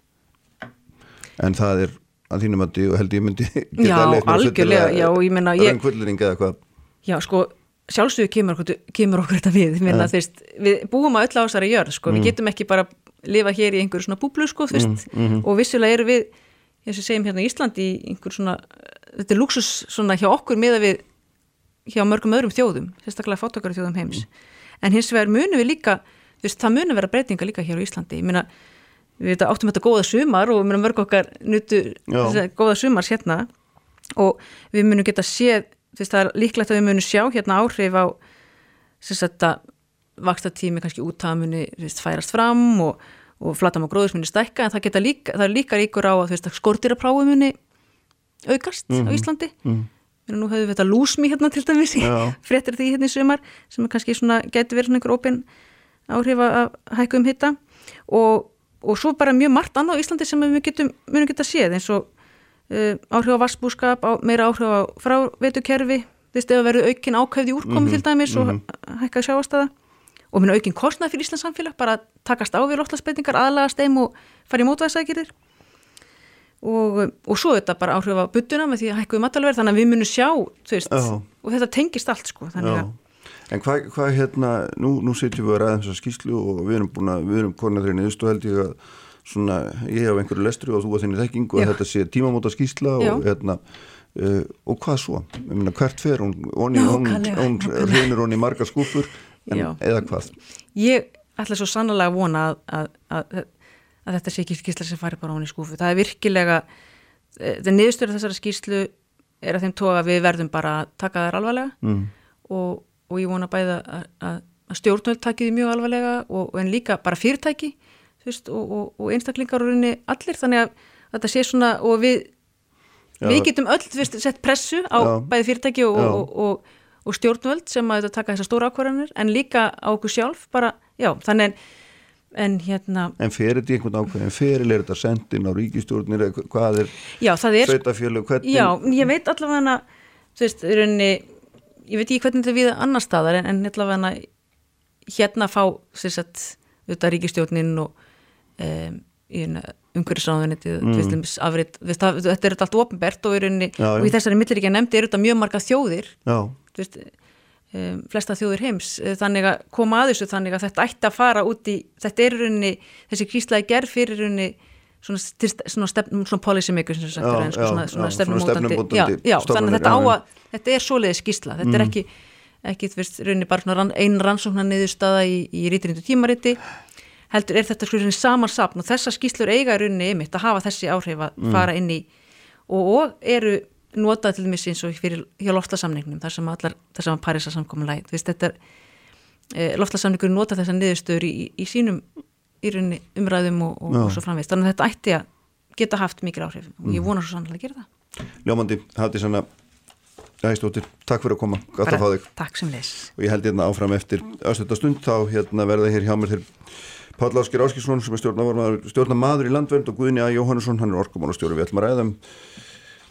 en það er að þínum að ég held ég myndi geta að leikna ég menna röngvöldning eða hvað já, sko, sjálfsögur kemur, kemur okkur þetta við menna, ja. þvist, við búum að öll ásari jörð sko, mm. við getum ekki bara lifa hér í einhverju svona búblu, sko, þvist mm, -hmm. og vissulega eru við, eins og segjum hérna í Ísland í einhver svona, þetta er luxus svona hjá okkur með að við hjá mörgum öðrum þjóðum, sérstaklega fátakari þjóðum heims mm. en hins vegar munum við líka þú veist, það muni vera breytinga líka hér á Íslandi, ég meina við veitum áttum þetta góða sumar og munum mörg okkar nutu góða sumars hérna og við munum geta séð, þú veist, það er líklegt að við munum sjá hérna áhrif á að þetta vaksta tími kannski úttamunni, þú veist, færast fram og, og flatam og gróðismunni stækka en það geta líka, það er líka ríkur á að þú veist, skortirapráfumunni aukast mm -hmm. á mhm. Íslandi mm -hmm. Nú höfum við þetta lúsmi hérna til dæmis fréttir því hérna í sumar sem kannski svona, getur verið svona einhver opinn áhrif að hækka um hitta og, og svo bara mjög margt annað á Íslandi sem við getum, munum geta séð eins og uh, áhrif á vassbúskap, á, meira áhrif á fráveitukerfi, ef að verður aukin ákveði úrkomi mm -hmm, til dæmis mm -hmm. og mhm. hækka sjáastada og minna aukin kostnað fyrir Íslands samfélag, bara takast á við lótlasbeitingar, aðlagast þeim og fara í mótvæðsækjir og, og svo þetta bara áhrif á byttuna með því að hækkuðu matalverð, þannig að við munum sjá, veist, oh. og þetta tengist allt sko, þannig að En hvað hva, hérna, nú, nú setjum við að ræða þessa skýslu og við erum búin að, við erum konar þeirri niðurstu held ég að svona, ég hef einhverju lestri og þú að þinni þekkingu að þetta sé tímamóta skýsla og hérna, uh, og hvað svo? Ég meina, hvert fer hún, hún, hún, reynir hún í marga skúfur, en eða hvað? Ég ætla svo sannlega að vona að, að, að, að þetta sé ekki skýsla sem fari bara hún í skúfu. Það er virkilega, eh, það niðurstöru þessara skýslu er að þeim tóa að við verðum bara að taka þær alvarlega mm. og og ég vona bæða að, stjórnvöld takiði mjög alvarlega og, en líka bara fyrirtæki veist, og, og, og einstaklingar og rauninni allir þannig að þetta sé svona og við, við getum öll veist, sett pressu á Já. bæði fyrirtæki og stjórnvöld sem að taka þessar stóra ákvarðanir en líka á okkur sjálf bara, já, þannig en En, hérna, en fyrir þetta einhvern ákveðin fyrir er þetta sendin á ríkistjórnir hvað er, er sveitafjölu hvernig... Já, ég veit allavega þú veist, rauninni ég veit ekki hvernig þetta er við annar staðar en, en hérna hérna fá þetta ríkistjórnin og um, umhverjusráðunitið mm. þetta er allt ofinbert og, og í þessari milliríkja nefndi er þetta mjög marga þjóðir. Veist, um, flesta þjóðir heims. Eh, þannig að koma að þessu þannig að þetta ætti að fara út í þetta er rauninni, þessi kríslaði gerð fyrir rauninni svona, svona, stefn, svona policy maker sem sagt er svona, svona stefnumótandi þannig að þetta á að þetta er svoleiðis skísla, þetta mm. er ekki ekki þú veist, rauninni bara einn rannsóknar niðurstaða í, í rítirindu tímariti heldur er þetta sko samansapn og þessa skíslur eiga rauninni ymitt að hafa þessi áhrif að mm. fara inn í og, og eru notað til dæmis eins og fyrir hjá loftasamningnum þar sem allar, þar sem að Parísa samkominlæg, þú veist, þetta er e, loftasamningur notað þessa niðurstöður í, í sínum í rauninni umræðum og, og, og svo framvist þannig að þetta ætti að geta haft mikil áhrif og ég mm. vona svo sannlega að gera það. Ljómandi, hætti svona Æstóttir, takk fyrir að koma, gott að fá þig. Takk sem leys og ég held hérna áfram eftir aðstötta stund þá hérna verða hér hjá mér til Páll Áskir Áskísson sem er stjórnamaður í landvernd og Guðni A. Jóhannesson, hann er orkumálastjóri. Við ætlum að ræða um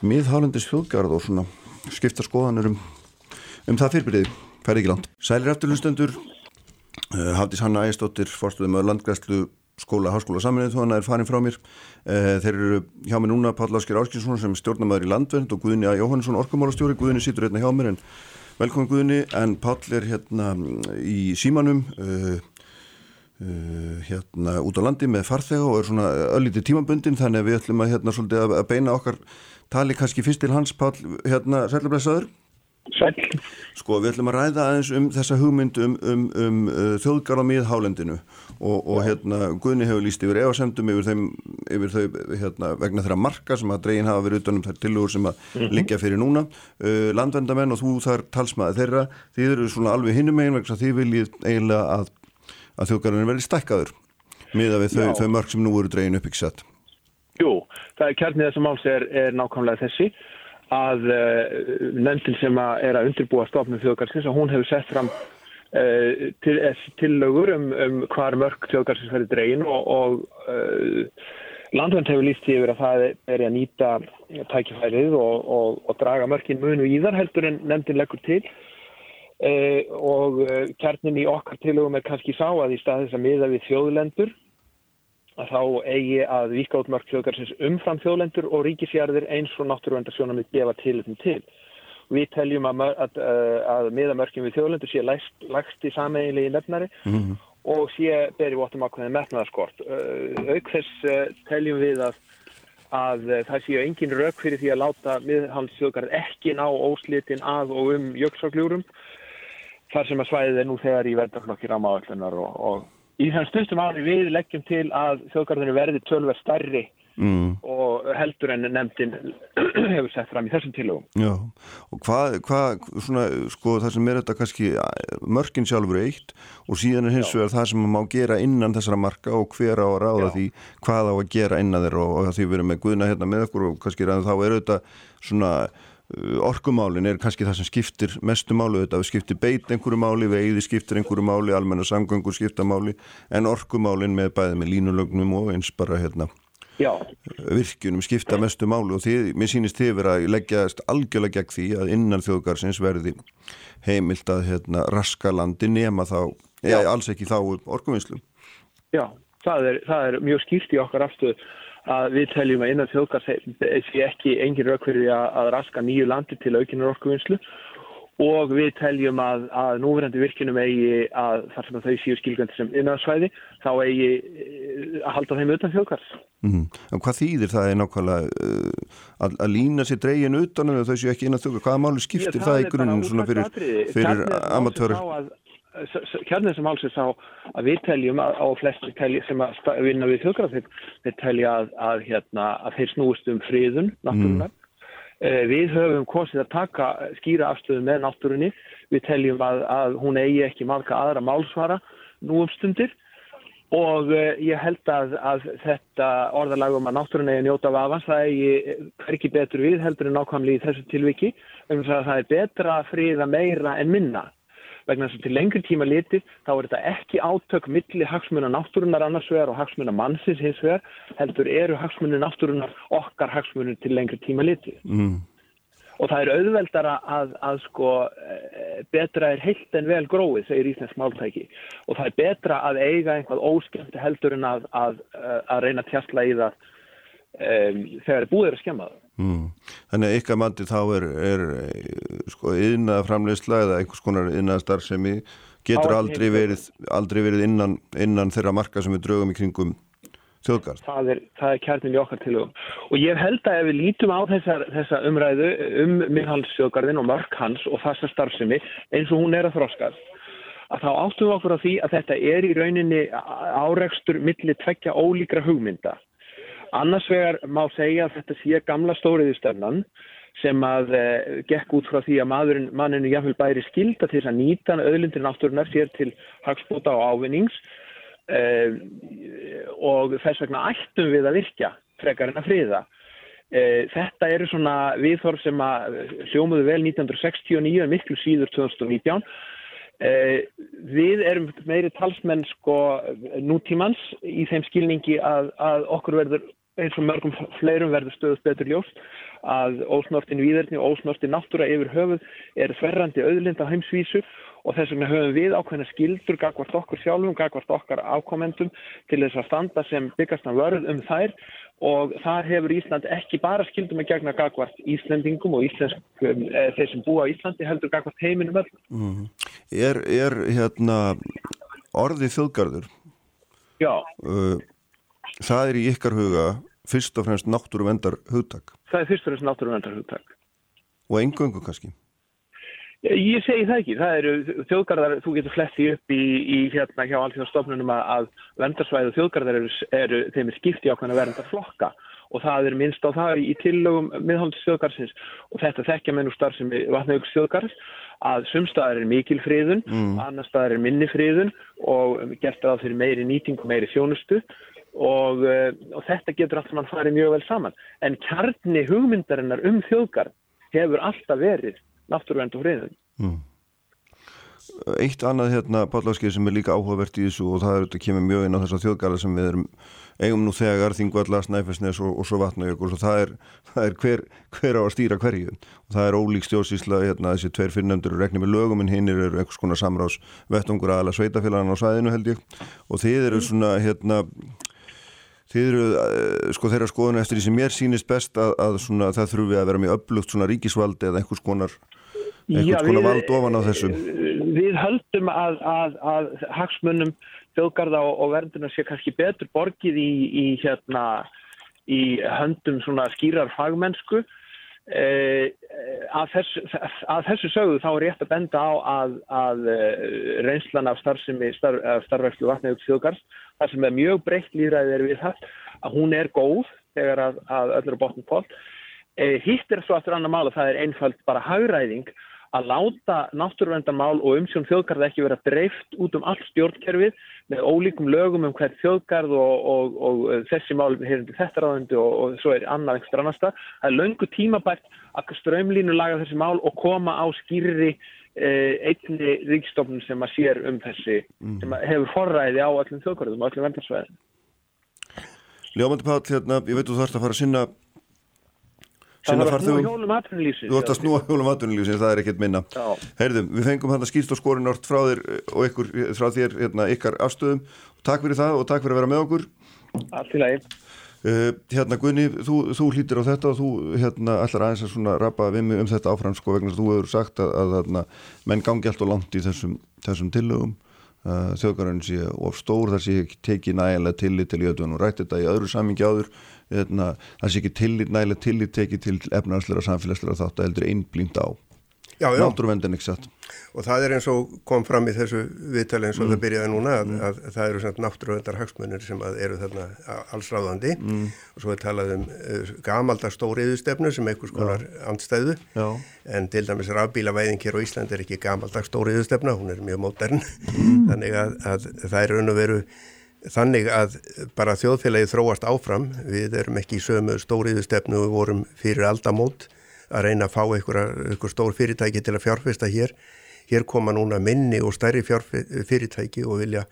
miðhálendis þjóðgarð og svona skipta skoðanur um, um það fyrirbyrðið, færi ekki land. Sælir eftirlustendur, uh, Hafdís Hanna Ægistóttir, fórstuðum af landgræslu skóla, háskóla saminnið þóna er farin frá mér. Uh, þeir eru hjá mig núna Páll Áskir Áskinsson sem stjórnamaður í landvernd og Guðni A. Jóhannesson, orkumálastjóri. Guðni sýtur hérna hjá mér en velkomin Guðni en Páll er hérna í símanum uh, Uh, hérna út á landi með farþega og er svona öllítið tímabundin þannig að við ætlum að hérna svolítið að beina okkar tali kannski fyrst til hans Pál, hérna Sælublesaður Sæl Sko við ætlum að ræða aðeins um þessa hugmynd um, um, um uh, þjóðgar á miðhálendinu og, og hérna Guðni hefur líst yfir efasemdum yfir, þeim, yfir þau hérna vegna þeirra marka sem að dregin hafa verið utanum þær tilugur sem að mm -hmm. liggja fyrir núna. Uh, landvendamenn og þú þar talsmaði þeirra þið eru svona alveg hinnum megin vegna því viljið eiginlega að að þjóðgarðinu verði stækkaður miða við þau, þau mörg sem nú eru dregin upp ekki sett. Jú, það er kjarnið þessum áls er, er nákvæmlega þessi að uh, nefndin sem að er að undirbúa stofnum þjóðgarðsins og hún hefur sett fram uh, til, tillögur um, um hvar mörg þjóðgarðsins verði dregin og, og uh, landvend hefur líst yfir að það er að nýta tækifærið og, og, og draga mörgin munu í þar heldur en nefndin leggur til. Eh, og eh, kjarnin í okkar tilögum er kannski sá að í stað þess að miða við þjóðlendur að þá eigi að vika út mörg þjóðgarsins umfram þjóðlendur og ríkisjarðir eins og náttúruvendarsjónum við gefa tilöfum til. Við teljum að, að, eh, að miða mörgjum við þjóðlendur sé lægst í sameigilegi nefnari mm -hmm. og sé berið vottum ákveðin metnaðarskort. Auk þess teljum við að að það séu engin rauk fyrir því að láta miðhalsþjóðgarð ekki ná óslitin að og um jöksagljórum þar sem að svæðið er nú þegar í verðarflokki rámaðallunar og, og í þann stundum ári við leggjum til að þjóðgarðinu verði tölver starri mm. og heldur en nefndin hefur sett fram í þessum tilögum. Já, og hvað, hvað svona, sko það sem er þetta kannski mörgin sjálfur eitt og síðan er hins vegar það sem má gera innan þessara marka og hver á að ráða Já. því hvað á að gera innan þeirra og, og því við erum með guðna hérna með okkur og kannski þá er þetta svona orkumálin er kannski það sem skiptir mestu málu þetta, við skiptir beit einhverju máli veiði skiptir einhverju máli, almenna samgöngur skipta máli, en orkumálin með bæði með línulögnum og eins bara hérna Já. virkunum skipta mestu málu og því, mér sýnist þið verið að leggjast algjörlega gegn því að innan þjóðgarsins verði heimilt að hérna, raska landi nema þá, eða alls ekki þá orkuvinslum Já, það er, það er mjög skýrt í okkar afstöðu að við teljum að innan þjóðgars sé ekki engin raukverði að raska nýju landi til aukinar orkuvinnslu og við teljum að, að núverandi virkinum eigi að þar sem að þau séu skilgjöndi sem innarsvæði þá eigi eh, að halda þeim utan þjóðgars. Mm -hmm. Hvað þýðir það er nákvæmlega uh, að, að lína sér dregin utan og þau séu ekki innan þjóðgars? Hvaða máli skiptir Já, það, það í grunnum fyrir, fyrir amatöru? Kjarnið sem alls er sá að við teljum að, á flesti telji, sem að vinna við þjóðgrafið þeir telja að, að, hérna, að þeir snúist um friðun náttúrunar mm. Eh, við höfum kosið að taka skýra afstöðu með náttúrunni. Við teljum að hún eigi ekki marga aðra málsvara nú um stundir. Og uh, ég held að, að þetta orðalagum að náttúrun eigi njóta af avans það eigi ekki betur við heldur en nákvæmlega í þessu tilviki. Það að það er betra að friða meira en minna vegna þess að til lengri tíma litið þá er þetta ekki átök milli hagsmuna náttúrunar annars vegar og hagsmuna mannsins hins vegar heldur eru hagsmunu náttúrunar okkar hagsmunu til lengri tíma litið. Mm. og það er auðveldara að, að sko eh, betra er heilt en vel gróið segir Íslands máltæki. Og það er betra að eiga einhvað óskemmt heldur en að, að, að reyna tjastla í það um, þegar er búið að skemma það mm. Þannig að ykkar mandi þá er, er sko yðnað framleysla eða einhvers konar yðnað starfsemi getur aldrei verið, aldrei verið innan, innan þeirra marka sem við draugum í kringum þjóðgard. Það er, er kjarnin í okkar tilugum og ég held að ef við lítum á þessar, þessa umræðu um miðhalsþjóðgardin og mörk hans og fasta starfsemi eins og hún er að þróskast að þá áttum við okkur á því að þetta er í rauninni áreikstur millir tvekja ólíkra hugmynda Annars vegar má segja að þetta sé gamla stóriðistöfnan sem að eh, gekk út frá því að maðurinn, manninu jáfnveil bæri skilda til þess að nýta öðlundir náttúrunar sér til hagspóta og ávinnings eh, og þess vegna ættum við að virkja frekar en að friða. Eh, þetta eru svona viðhorf sem að hljómuðu vel 1969 en miklu síður 2019 Eh, við erum meiri talsmenn sko nútímans í þeim skilningi að, að okkur verður eins og mörgum fleirum verður stöðust betur ljóst að ósnortin výðerni og ósnortin náttúra yfir höfuð er þverrandi auðlind á heimsvísu og þess vegna höfum við ákveðna skildur gagvart okkur sjálfum, gagvart okkar ákomendum til þess að standa sem byggastna vörð um þær og þar hefur Ísland ekki bara skildum að gegna gagvart Íslandingum og Íslandskum, e, þeir sem búa á Íslandi heldur gagvart heiminum öll. Mm. Er, er hérna orðið þjóðgarður? Já. Uh, það er í ykkar huga fyrst og fremst náttúruvendar hugtak? Það er fyrst og fremst náttúruvendar hugtak. Og engöngu kannski? Ég segi það ekki. Það eru þjóðgarðar, þú getur fletti upp í, í hérna hjá allþjóðastofnunum að vendarsvæðu þjóðgarðar eru, eru þeim er skipti ákveðin að verða flokka og það er minnst á það í tillögum miðhaldis þjóðgarðsins og þetta þekkja menn úr starf sem vatnaugurs þjóðgarðs að sumstaðar er mikil friðun, mm. annar staðar er minni friðun og gert það fyrir meiri nýting og meiri þjónustu og, eh, og þetta getur alltaf mann farið mjög vel saman. En kjarni hugmyndarinnar um þjóðgarð hefur alltaf verið náttúruvernd og friðun. Mm. Eitt annað hérna, Pállagskið, sem er líka áhugavert í þessu og það er þetta kemur mjög inn á þessa þjóðgala sem við erum eigum nú þegar, Þingvalla, Snæfellsnes og, og svo vatnajökul og það er, það er hver, hver á að stýra hverju og það er ólík stjórnsísla, hérna, þessi tveir fyrirnefndur regnir með lögum en hinn eru einhvers konar samrás vettungur aðala sveitafélagan á sæðinu held ég og þið eru svona hérna Þið eru, eh, sko þeirra skoðun eftir því sem mér sýnist best að, að svona, það þurfi að vera mjög upplugt svona ríkisvaldi eða einhvers konar, einhvers Já, konar við, vald ofan á þessum. Við höldum að, að, að hagsmunum þjóðgarða og, og vernduna sé kannski betur borgið í, í, hérna, í höndum svona skýrar fagmennsku. Eh, að, þessu, að þessu sögðu þá er rétt að benda á að eh, reynslan af starfsemi starf, vatnaðið þjóðgarðs það sem er mjög breytt líðræðið er við það að hún er góð þegar að, að öllur botnum pól. E, hitt er svo aftur annar mál og það er einfalt bara hagræðing að láta náttúruvendamál og umsjón þjóðgarð ekki vera dreift út um allt stjórnkerfið með ólíkum lögum um hvert þjóðgarð og, og, og, og þessi mál hefur þetta ráðandi og svo er annað einhverstað annar stað. Það er löngu tímabært að strömlínu laga þessi mál og koma á skýrri Eh, einni ríkstofnun sem að sér um þessi mm. sem hefur forræði á öllum þjóðkvörðum og öllum vendarsvæðin Ljómandi Páll, hérna, ég veit þú þarfst að fara að sinna sinna atvinnulífsins Þú ætti að snúa hjólum atvinnulífsins, það er ekkert minna. Herðum, við fengum hann að skýrst á skorin orð frá þér og ykkur, frá þér hérna, ykkar afstöðum. Takk fyrir það og takk fyrir að vera með okkur. Allt í lagi Uh, hérna Gunni, þú, þú hlýtir á þetta og þú hérna allar aðeins að svona rappa við mig um þetta áfram sko vegna þú hefur sagt að, að, að menn gangi allt og langt í þessum, þessum tillögum. Uh, þjóðgarðin sé of stór þar sé ekki tekið nægilega tillit til jötun og rætti þetta í öðru samingi áður hérna, það sé ekki tillit nægilega tillit tekið til efnarsleira samfélagsleira þátt að heldur einblínt á náttúruvendin og það er eins og kom fram í þessu viðtali eins og mm. það byrjaði núna að, mm. að, að það eru náttúruvendar hagsmunir sem eru þarna allsráðandi mm. og svo er talað um uh, gamaldags stóriðustefnu sem einhvers konar Já. andstæðu Já. en til dæmis rafbílavæðing hér á Ísland er ekki gamaldags stóriðustefna, hún er mjög mótern mm. þannig að, að það er raun og veru þannig að bara þjóðfélagi þróast áfram, við erum ekki í sömu stóriðustefnu og vorum fyrir aldamót að reyna að fá einhver stór fyrirtæki til að fjárfesta hér. Hér koma núna minni og stærri fyrirtæki og vilja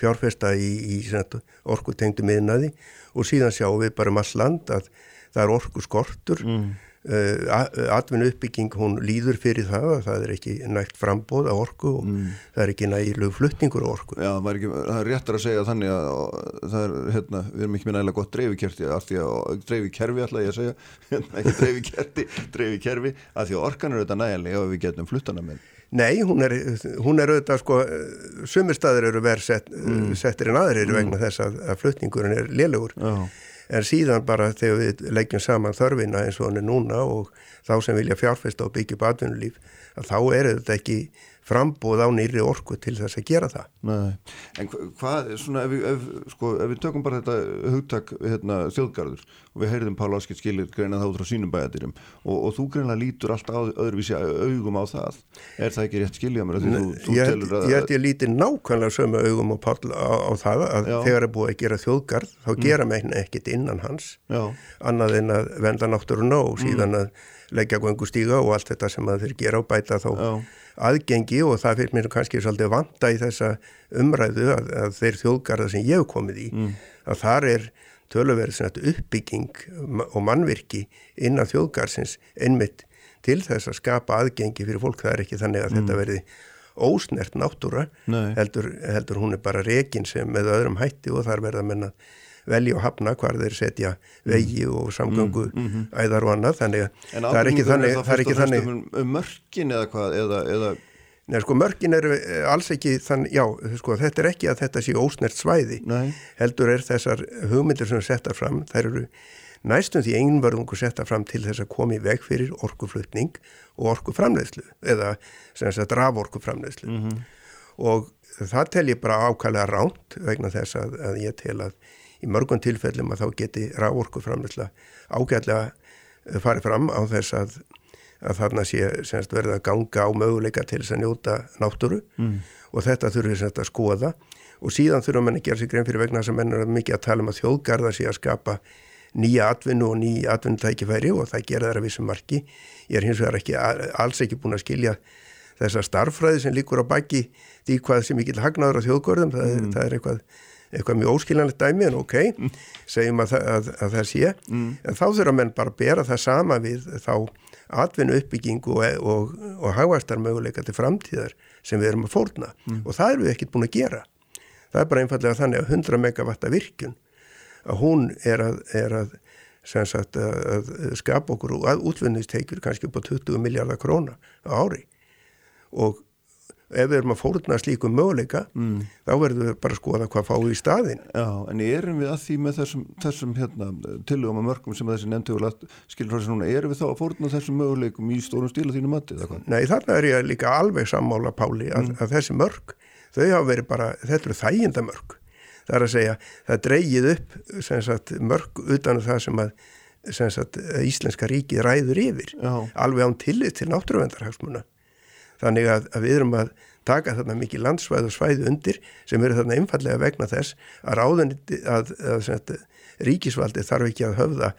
fjárfesta í, í orkutengdu miðnaði og síðan sjáum við bara um all land að það er orku skortur mm. Uh, atvinnu uppbygging hún líður fyrir það að það er ekki nægt frambóð á orku og mm. það er ekki nægileg flutningur á orku Já, það er, ekki, það er réttar að segja þannig að það er, hérna, við erum ekki með nægilega gott dreifikerti af því að dreifikerfi ætla ég að segja, ekki dreifikerti dreifikerfi, af því að orkan er auðvitað nægilega og við getum fluttana með Nei, hún er, hún er auðvitað sko, sumir staður eru verið sett, mm. settir en aðrir mm. vegna þess að, að flutningurinn er lélugur Já en síðan bara þegar við leggjum saman þörfina eins og hann er núna og þá sem vilja fjárfesta og byggja upp atvinnulíf að þá er þetta ekki frambóð á nýri orku til þess að gera það. Nei, en hvað, svona, ef við, ef, sko, ef við tökum bara þetta hugtak hérna, þjóðgarður og við heyrðum Pála Áskilt skilir greina það út frá sínum bæjadirum og, og þú greinlega lítur allt á öðruvísi augum á það. Er það ekki rétt skilja mér? Þú, þú ég held að, að ég líti nákvæmlega sömu augum á, á, á það að Já. þegar er búið að gera þjóðgarð þá mm. gera meginn ekkit innan hans Já. annað en að venda náttúruna og síðan mm. að leggja göngu stíga og allt þetta sem að þeir gera og bæta þá Já aðgengi og það fyrir mér kannski svolítið vanda í þessa umræðu að, að þeir þjóðgarða sem ég hef komið í mm. að þar er töluverð uppbygging og mannvirki innan þjóðgarsins einmitt til þess að skapa aðgengi fyrir fólk. Það er ekki þannig að mm. þetta verði ósnert náttúra, heldur, heldur hún er bara rekin sem með öðrum hætti og þar verða menna velja og hafna hvar þeir setja vegi og samgöngu mm, mm -hmm. æðar og annað þannig að það er ekki þannig það er ekki þannig um, um mörkin eða hvað eða, eða Nei, sko, mörgin er eh, alls ekki þann, já, sko, þetta er ekki að þetta sé ósnert svæði, Nei. heldur er þessar hugmyndir sem settar fram, þær eru næstum því einvarðungu settar fram til þess að komi veg fyrir orkuflutning og orkuframleðslu, eða sem sagt raforkuframleðslu mm -hmm. og það tel ég bara ákvæmlega ránt vegna þess að, að ég tel að í mörgum tilfellum að þá geti raforkuframleðsla ágætlega eh, farið fram á þess að að þarna sé semst, verða að ganga á möguleika til þess að njóta náttúru mm. og þetta þurfum við að skoða og síðan þurfum við að gera sér grein fyrir vegna þess að menn er mikið að tala um að þjóðgarða sé að skapa nýja atvinnu og nýja atvinnutækifæri og það gera þær að vissum marki. Ég er hins vegar ekki, alls ekki búin að skilja þessa starffræði sem líkur á baki því hvað sem ekki hagnaður á þjóðgörðum, það, mm. það er eitthvað eitthvað mjög óskiljanlegt dæmi en ok, segjum að, að, að það sé mm. en þá þurfa menn bara að bera það sama við þá atvinnu uppbyggingu og, og, og hagvæstar möguleika til framtíðar sem við erum að fórna mm. og það erum við ekkert búin að gera það er bara einfallega þannig að 100 megavatta virkun að hún er að, er að, sagt, að skapa okkur og útvinnisteikur kannski upp á 20 miljardar króna á ári og ef við erum að fórna slíkum möguleika mm. þá verðum við bara að skoða hvað fáum við í staðin Já, en erum við að því með þessum, þessum hérna, tilugum og mörgum sem þessi nefntögulega skilur frá þessi núna, erum við þá að fórna þessum möguleikum í stórum stíla þínu mati? Nei, þarna er ég líka alveg sammála Páli að, mm. að þessi mörg, þau hafa verið bara þetta eru þæginda mörg það er að segja, það dreygið upp sagt, mörg utan um það sem að sagt, Íslenska ríki ræður yfir, Já. alveg án tillit til náttúruvendarhagsmuna þannig að, að við erum að taka þarna mikið landsvæð og svæði undir sem eru þarna einfallega vegna þess að ráðunni að, að, að ríkisvaldi þarf ekki að höfða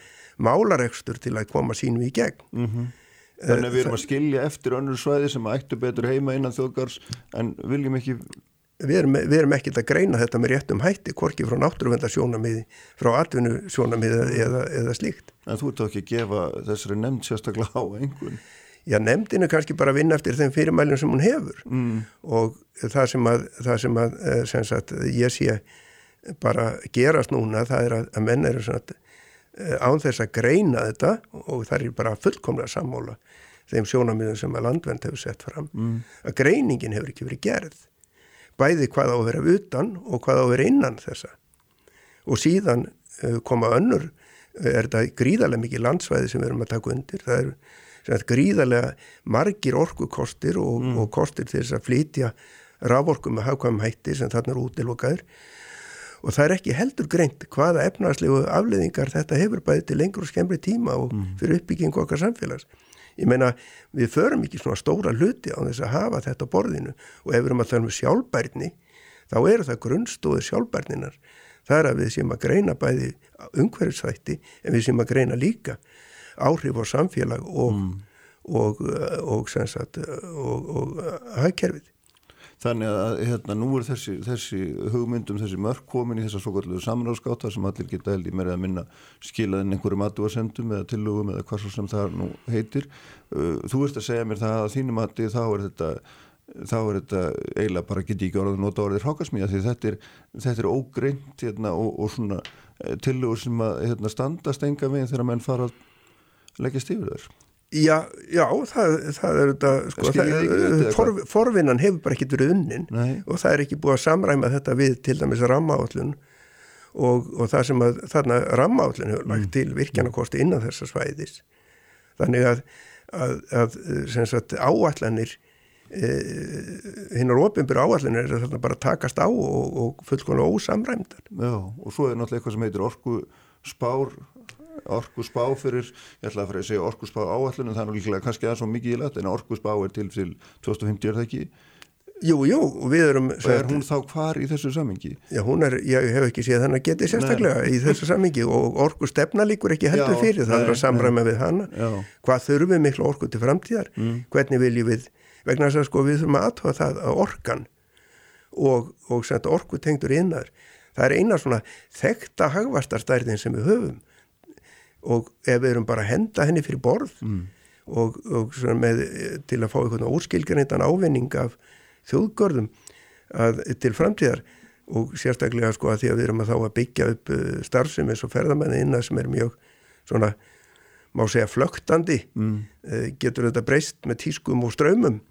málaregstur til að koma sínum í gegn. Mm -hmm. Þannig að við erum að skilja eftir önnur svæði sem ættu betur heima innan þjóðgars en viljum ekki... Við erum, við erum ekkert að greina þetta með réttum hætti, korki frá náttúruvendarsjónamiði, frá atvinnusjónamiði eða, eða slíkt. En þú ert þá ekki að gefa þessari nefnd sérstaklega á einhvern? Já, nefndinu kannski bara vinna eftir þeim fyrirmælum sem hún hefur mm. og það sem að, það sem að eh, sem sagt, ég sé bara gerast núna, það er að, að menn eru svona eh, án þess að greina þetta og það er bara fullkomlega sammóla þeim sjónamiðum sem að landvend hefur sett fram, mm. að greiningin hefur ekki verið gerð bæði hvað á að vera utan og hvað á að vera innan þessa og síðan uh, koma önnur, er þetta gríðarlega mikið landsvæði sem við erum að taka undir, það eru gríðarlega margir orkukostir og, mm. og kostir til þess að flytja raforku með hafkvæmum hætti sem þarna eru útilokaður og það er ekki heldur greint hvaða efnarslegu afleðingar þetta hefur bæði til lengur og skemmri tíma og mm. fyrir uppbyggingu okkar samfélags. Ég meina við förum ekki svona stóra hluti á þess að hafa þetta borðinu og ef við erum að tala um sjálfbærni þá eru það grunnstóðir sjálfbærninar. Það er að við séum að greina bæði umhverfisvætti en við séum að greina líka áhrif á samfélag og, mm. og, og, og, og hagkerfið. Þannig að hérna, nú er þessi, þessi hugmyndum, þessi mörk komin í þessa svo kallu samráðskáta sem allir geta held í meira að minna skilaðin einhverjum aðdúasendum eða tillögum eða hvað svo sem það nú heitir. Uh, þú ert að segja mér það að þínum að þá er þetta þá er þetta eiginlega bara geti ekki orðið nota orðið hrákasmíða því þetta er, þetta er ógreint hérna, og, og svona eh, tillögur sem að hérna, standast enga veginn þegar menn fara að leggjast yfir þér? Já, já, það, það er þetta, sko, for, forvinnan hefur bara ekki verið unnin Nei. og það er ekki búið að samræma þetta við til dæmis rammaállun og, og það sem að þarna rammaállun hefur lagt mm. til virkjanakosti innan þessa svæðis. Þannig að, að, að sagt, áallanir, e, hinnar ofinbyrju áallanir er þarna bara takast á og, og fullkona ósamræmdar. Já, og svo er náttúrulega eitthvað sem heitir orku spár orgu spá fyrir, ég ætla að fara að segja orgu spá áallunum, það er líklega kannski aðeins svo mikið í lat, en orgu spá er til til 2050 er það ekki? Jú, jú, við erum... Og er hún þá hvar í þessu samingi? Já, hún er, ég hef ekki séð þannig að geti sérstaklega Nei. í þessu samingi og orgu stefna líkur ekki heldur fyrir, það er að samræma við hana, já. hvað þurfum við miklu orgu til framtíðar, mm. hvernig viljum við, vegna þess að sko við þurfum að aðtóða það að organ og, og orgu tengdur innar það er eina svona þekta hagvastarstærðin sem við höfum og ef við erum bara að henda henni fyrir borð mm. og, og með, til að fá einhvern úrskilgjörnindan ávinning af þjóðgörðum að, til framtíðar og sérstaklega sko að því að við erum að þá að byggja upp uh, starfsum eins og ferðamenni innan sem er mjög svona má segja flögtandi mm. Uh, getur þetta breyst með tískum og ströymum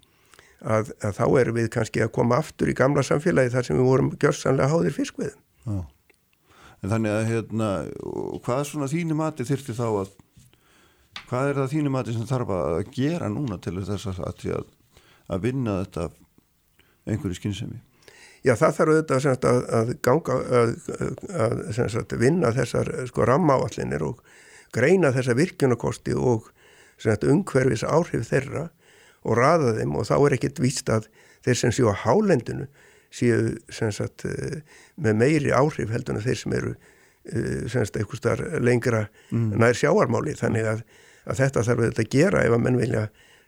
að, að þá erum við kannski að koma aftur í gamla samfélagi þar sem við vorum gjörsanlega háðir fiskveðum Já En þannig að hérna, hvað svona þínu mati þyrti þá að, hvað er það þínu mati sem þarf að gera núna til þess að, að, að vinna þetta einhverju skynsemi? Já það þarf auðvitað að, að ganga að sagt, vinna þessar sko rammáallinir og greina þessa virkjunakosti og sagt, umhverfis áhrif þeirra og raða þeim og þá er ekkit víst að þeir sem séu á hálendinu séu sagt, eh, með meiri áhrif heldur en þeir sem eru eh, sagt, eitthvað starf lengra mm. nær sjáarmáli þannig að, að þetta þarf að gera ef að menn vilja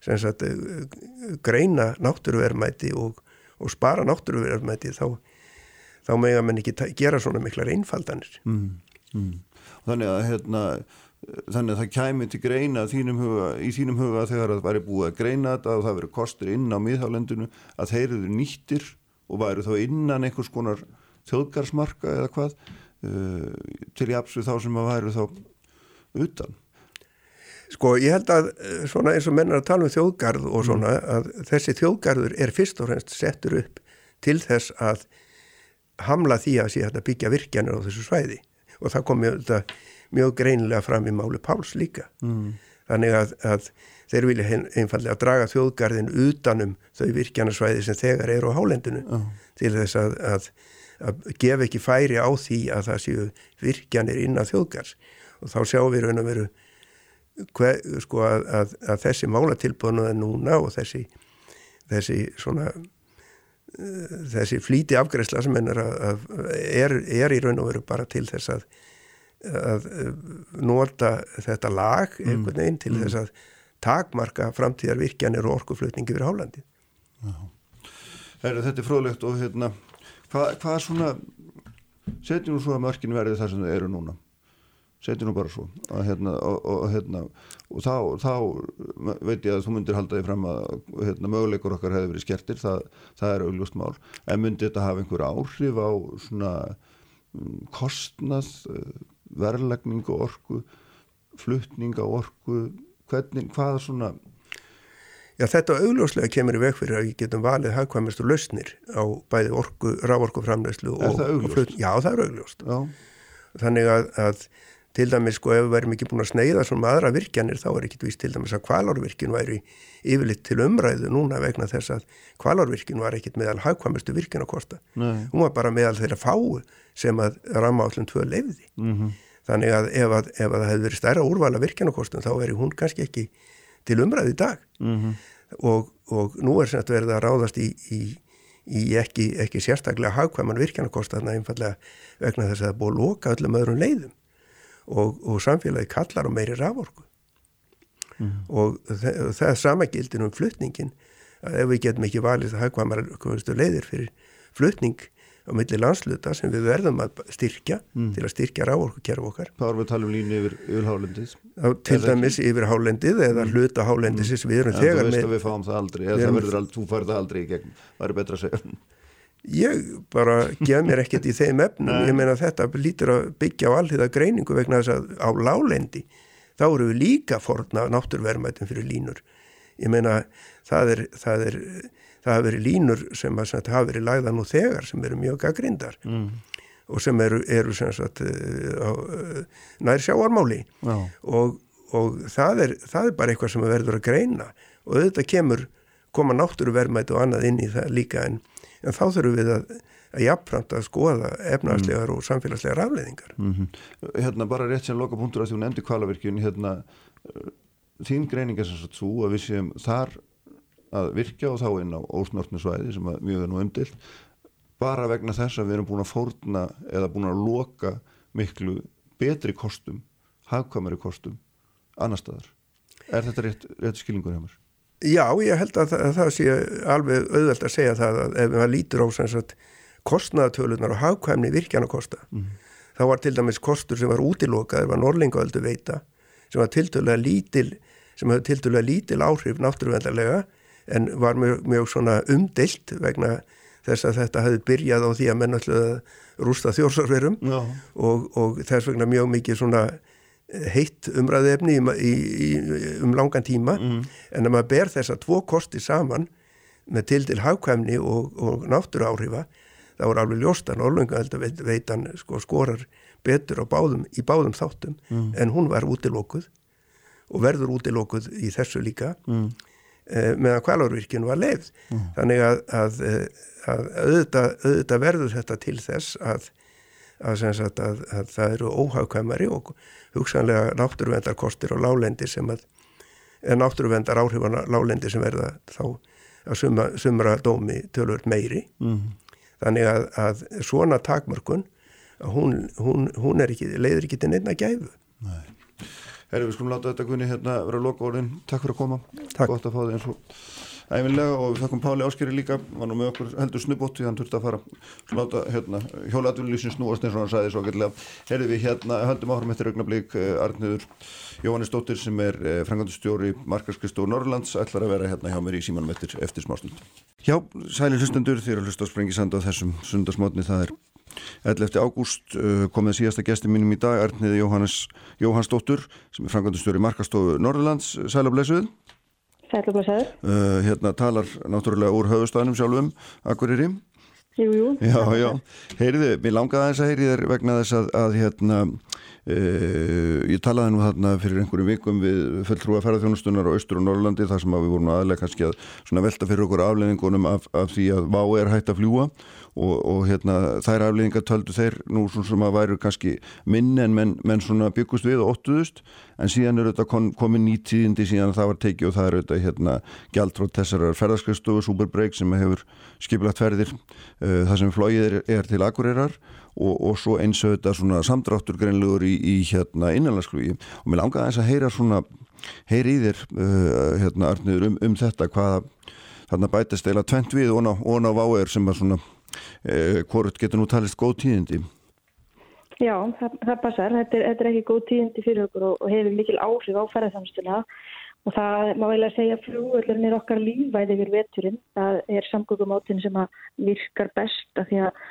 sagt, eh, greina náttúruverðmæti og, og spara náttúruverðmæti þá, þá megin að menn ekki gera svona miklar einfaldanir mm. Mm. Þannig að hérna þannig að það kæmi til greina þínum huga, í þínum huga þegar það væri búið að greina þetta og það veri kostur inn á miðhálendinu að þeir eru nýttir og væri þá innan einhvers konar þjóðgarsmarka eða hvað uh, til í apsu þá sem að væri þá utan Sko ég held að eh, svona eins og mennar að tala um þjóðgarð og svona mm. að þessi þjóðgarður er fyrst og fremst settur upp til þess að hamla því að sé að byggja virkjanir á þessu svæði og það kom mjög, mjög greinilega fram í máli Páls líka mm. þannig að, að þeir vilja einfallega draga þjóðgarðin utanum þau virkjanarsvæði sem þegar eru á hálendinu uh. til þess að, að, að gefa ekki færi á því að það séu virkjanir innan þjóðgarðs og þá sjáum við raun að veru sko, að, að þessi málatilbúinu er núna og þessi, þessi svona þessi flíti afgreifsla sem er, er, er í raun og veru bara til þess að að nota þetta lag mm. einhvern veginn til mm. þess að takmarka framtíðar virkjanir og orkuflutningi fyrir Hálandi Þetta er fróðlegt og hérna, hvað hva svona setjum nú svo að mörkinu verði það sem það eru núna. Setjum nú bara svo að, hérna, og, og, hérna, og þá, þá veit ég að þú myndir halda því fram að hérna, möguleikur okkar hefur verið skertir það, það er augljóst mál. En myndir þetta hafa einhver áhrif á svona um, kostnað eh, verðlegning og orku flutning á orku hvernig, hvað svona Já, þetta augljóslega kemur í veg fyrir að við getum valið hagkvæmustu lausnir á bæði orku, rávorkuframlegslu og, og flut. Já, það er augljóst. Já. Þannig að, að til dæmis, sko, ef við verðum ekki búin að sneiða svona aðra virkjanir, þá er ekkit víst til dæmis að kvalárvirkjun væri yfirleitt til umræðu núna vegna þess að kvalárvirkjun var ekkit meðal hagkvæmustu virkjun að kosta. Nei. Hún var bara meðal þeirra fáu sem að ramma állum tvö leiði. Mm -hmm. Þannig að ef, að ef að það hefði verið stærra úrvala virkjanakostum þá er hún kannski ekki til umræði í dag mm -hmm. og, og nú er sem verið að ráðast í, í, í ekki, ekki sérstaklega hagkvæman virkjanakosta þannig að einfallega vegna þess að það búið að loka öllum öðrum leiðum og, og samfélagi kallar á meiri raforku mm -hmm. og það, það er sama gildin um flutningin að ef við getum ekki valið hagkvæmar leiðir fyrir flutning á milli landsluta sem við verðum að styrkja mm. til að styrkja rávorkukerf okkar. Þá erum við að tala um línu yfir, yfir hálendið? Til dæmis ekki? yfir hálendið eða mm. hluta hálendið sem við erum ja, þegar með. Þú veist að við fáum það aldrei, eða það verður aldrei, þú farið það aldrei í gegn, það er betra að segja. Ég bara gef mér ekkert í þeim efnum, ég meina þetta lítur að byggja á allhiða greiningu vegna þess að á lálendi þá eru við líka forna náttúrverðmættum fyrir línur. Ég meina það er, það er það hafa verið línur sem að, sagt, hafa verið lagða nú þegar sem eru mjög aggrindar mm. og sem eru, eru sem sagt, eh, á, eh, nær sjáarmáli og, og það, er, það er bara eitthvað sem verður að greina og auðvitað kemur koma náttúruverðmætt og annað inn í það líka en, en þá þurfum við að að jafnframt að skoða efnarslegar mm. og samfélagslegar afleðingar mm -hmm. Hérna bara rétt sem loka punktur að þú nefndi kvalavirkjun hérna, eh, þín greining er sem svo að við séum þar að virkja og þá inn á ósnortnu svæði sem mjög er nú umdilt bara vegna þess að við erum búin að fórna eða búin að loka miklu betri kostum hafkvæmari kostum annar staðar er þetta rétt, rétt skilingur hjá mér? Já, ég held að það, að það sé alveg auðvelt að segja það að ef maður lítur á kostnaðatölunar og hagkvæmni virkjanakosta. Mm. Þá var til dæmis kostur sem var útilokað, það var Norlingöldu veita, sem var tildulega lítil, sem hefði tildulega lítil áhrif náttúruvendarlega en var mjög, mjög svona umdelt vegna þess að þetta hefði byrjað á því að menn ætlaði rústa þjórsarverum og, og þess vegna mjög mikið svona heitt umræðefni í, í, í, um langan tíma mm. en að maður ber þess að tvo kosti saman með til til hagkvæmni og, og náttúru áhrifa þá er alveg ljóstan Orlungaelda veitan sko, skorar betur báðum, í báðum þáttum mm. en hún var útilókuð og verður útilókuð í þessu líka mm. Eh, meðan kvalárvirkjun var leið mm. þannig að, að, að auðvitað, auðvitað verður þetta til þess að, að það eru óhagkvæmari og hugsanlega náttúruvendarkostir og lálendi sem að náttúruvendar áhrifana lálendi sem verða þá að sumra, sumra dómi tölvöld meiri mm. þannig að, að svona takmörkun hún, hún, hún ekki, leiður ekki til nefna gæfu Nei Herri, við skulum láta þetta kunni hérna vera loka orðin Takk fyrir að koma, Takk. gott að fá þið eins og æfinlega og við þakkum Páli Áskeri líka. Var nú með okkur heldur snubbótt því hann þurfti að fara. Sláta hérna, hjólaatvinnlýsin snúast eins og hann sæði svo gætilega herði við hérna, höldum áhrum eftir augnablík eh, Arniður Jóhannes Dóttir sem er eh, frangandustjóri Markarskristóð Norrlands ætlar að vera hérna hjá mér í símanum eftir, eftir smástund. Já, sæli hlustendur þér að hlusta á Sprengisand á þessum sundasmotni það er 11. ágúst uh, komið síðasta gesti mínum í dag Arniði Jóhannes Jóhanns Dóttir sem er frangandustjóri Markarstofu Norrlands Sæla Blesuð Sælublasaður. Uh, hérna talar náttúrulega úr höfustafnum sjálfum, Akureyri. Jú, jú. Já, já. Heyriði, mér langaði þess að heyri þér vegna þess að, að hérna, uh, ég talaði nú þarna fyrir einhverjum vikum við fulltrúa ferðarþjónustunar á Östur og Norrlandi þar sem við vorum aðlega kannski að velta fyrir okkur afleðingunum af, af því að vá er hægt að fljúa og, og hérna, þær afleggingar töldu þeir nú svona sem að væru kannski minn en menn, menn svona byggust við og óttuðust. En síðan er þetta kom, komið nýtíðindi síðan það var tekið og það er þetta hérna gjaldrótt þessar ferðarskristofu Superbreak sem hefur skipilagt ferðir uh, það sem flóið er, er til Akureyrar og, og svo eins og þetta svona samdráttur greinlegur í, í hérna innanlandsflugi. Og mér langaði eins að heyra svona heyri í þér uh, hérna Arniður um, um þetta hvaða þarna bætast eila tvent við og ná váer sem að svona eh, hvort getur nú talist góð tíðindi? Já, það, það passar. Þetta er, þetta er ekki góð tíðindi fyrir okkur og, og hefur mikil áhrif á ferðarþamstuna og það má að segja flúöldurinn er okkar lífvæði yfir veturinn. Það er samgöngumáttin sem að virkar best af því að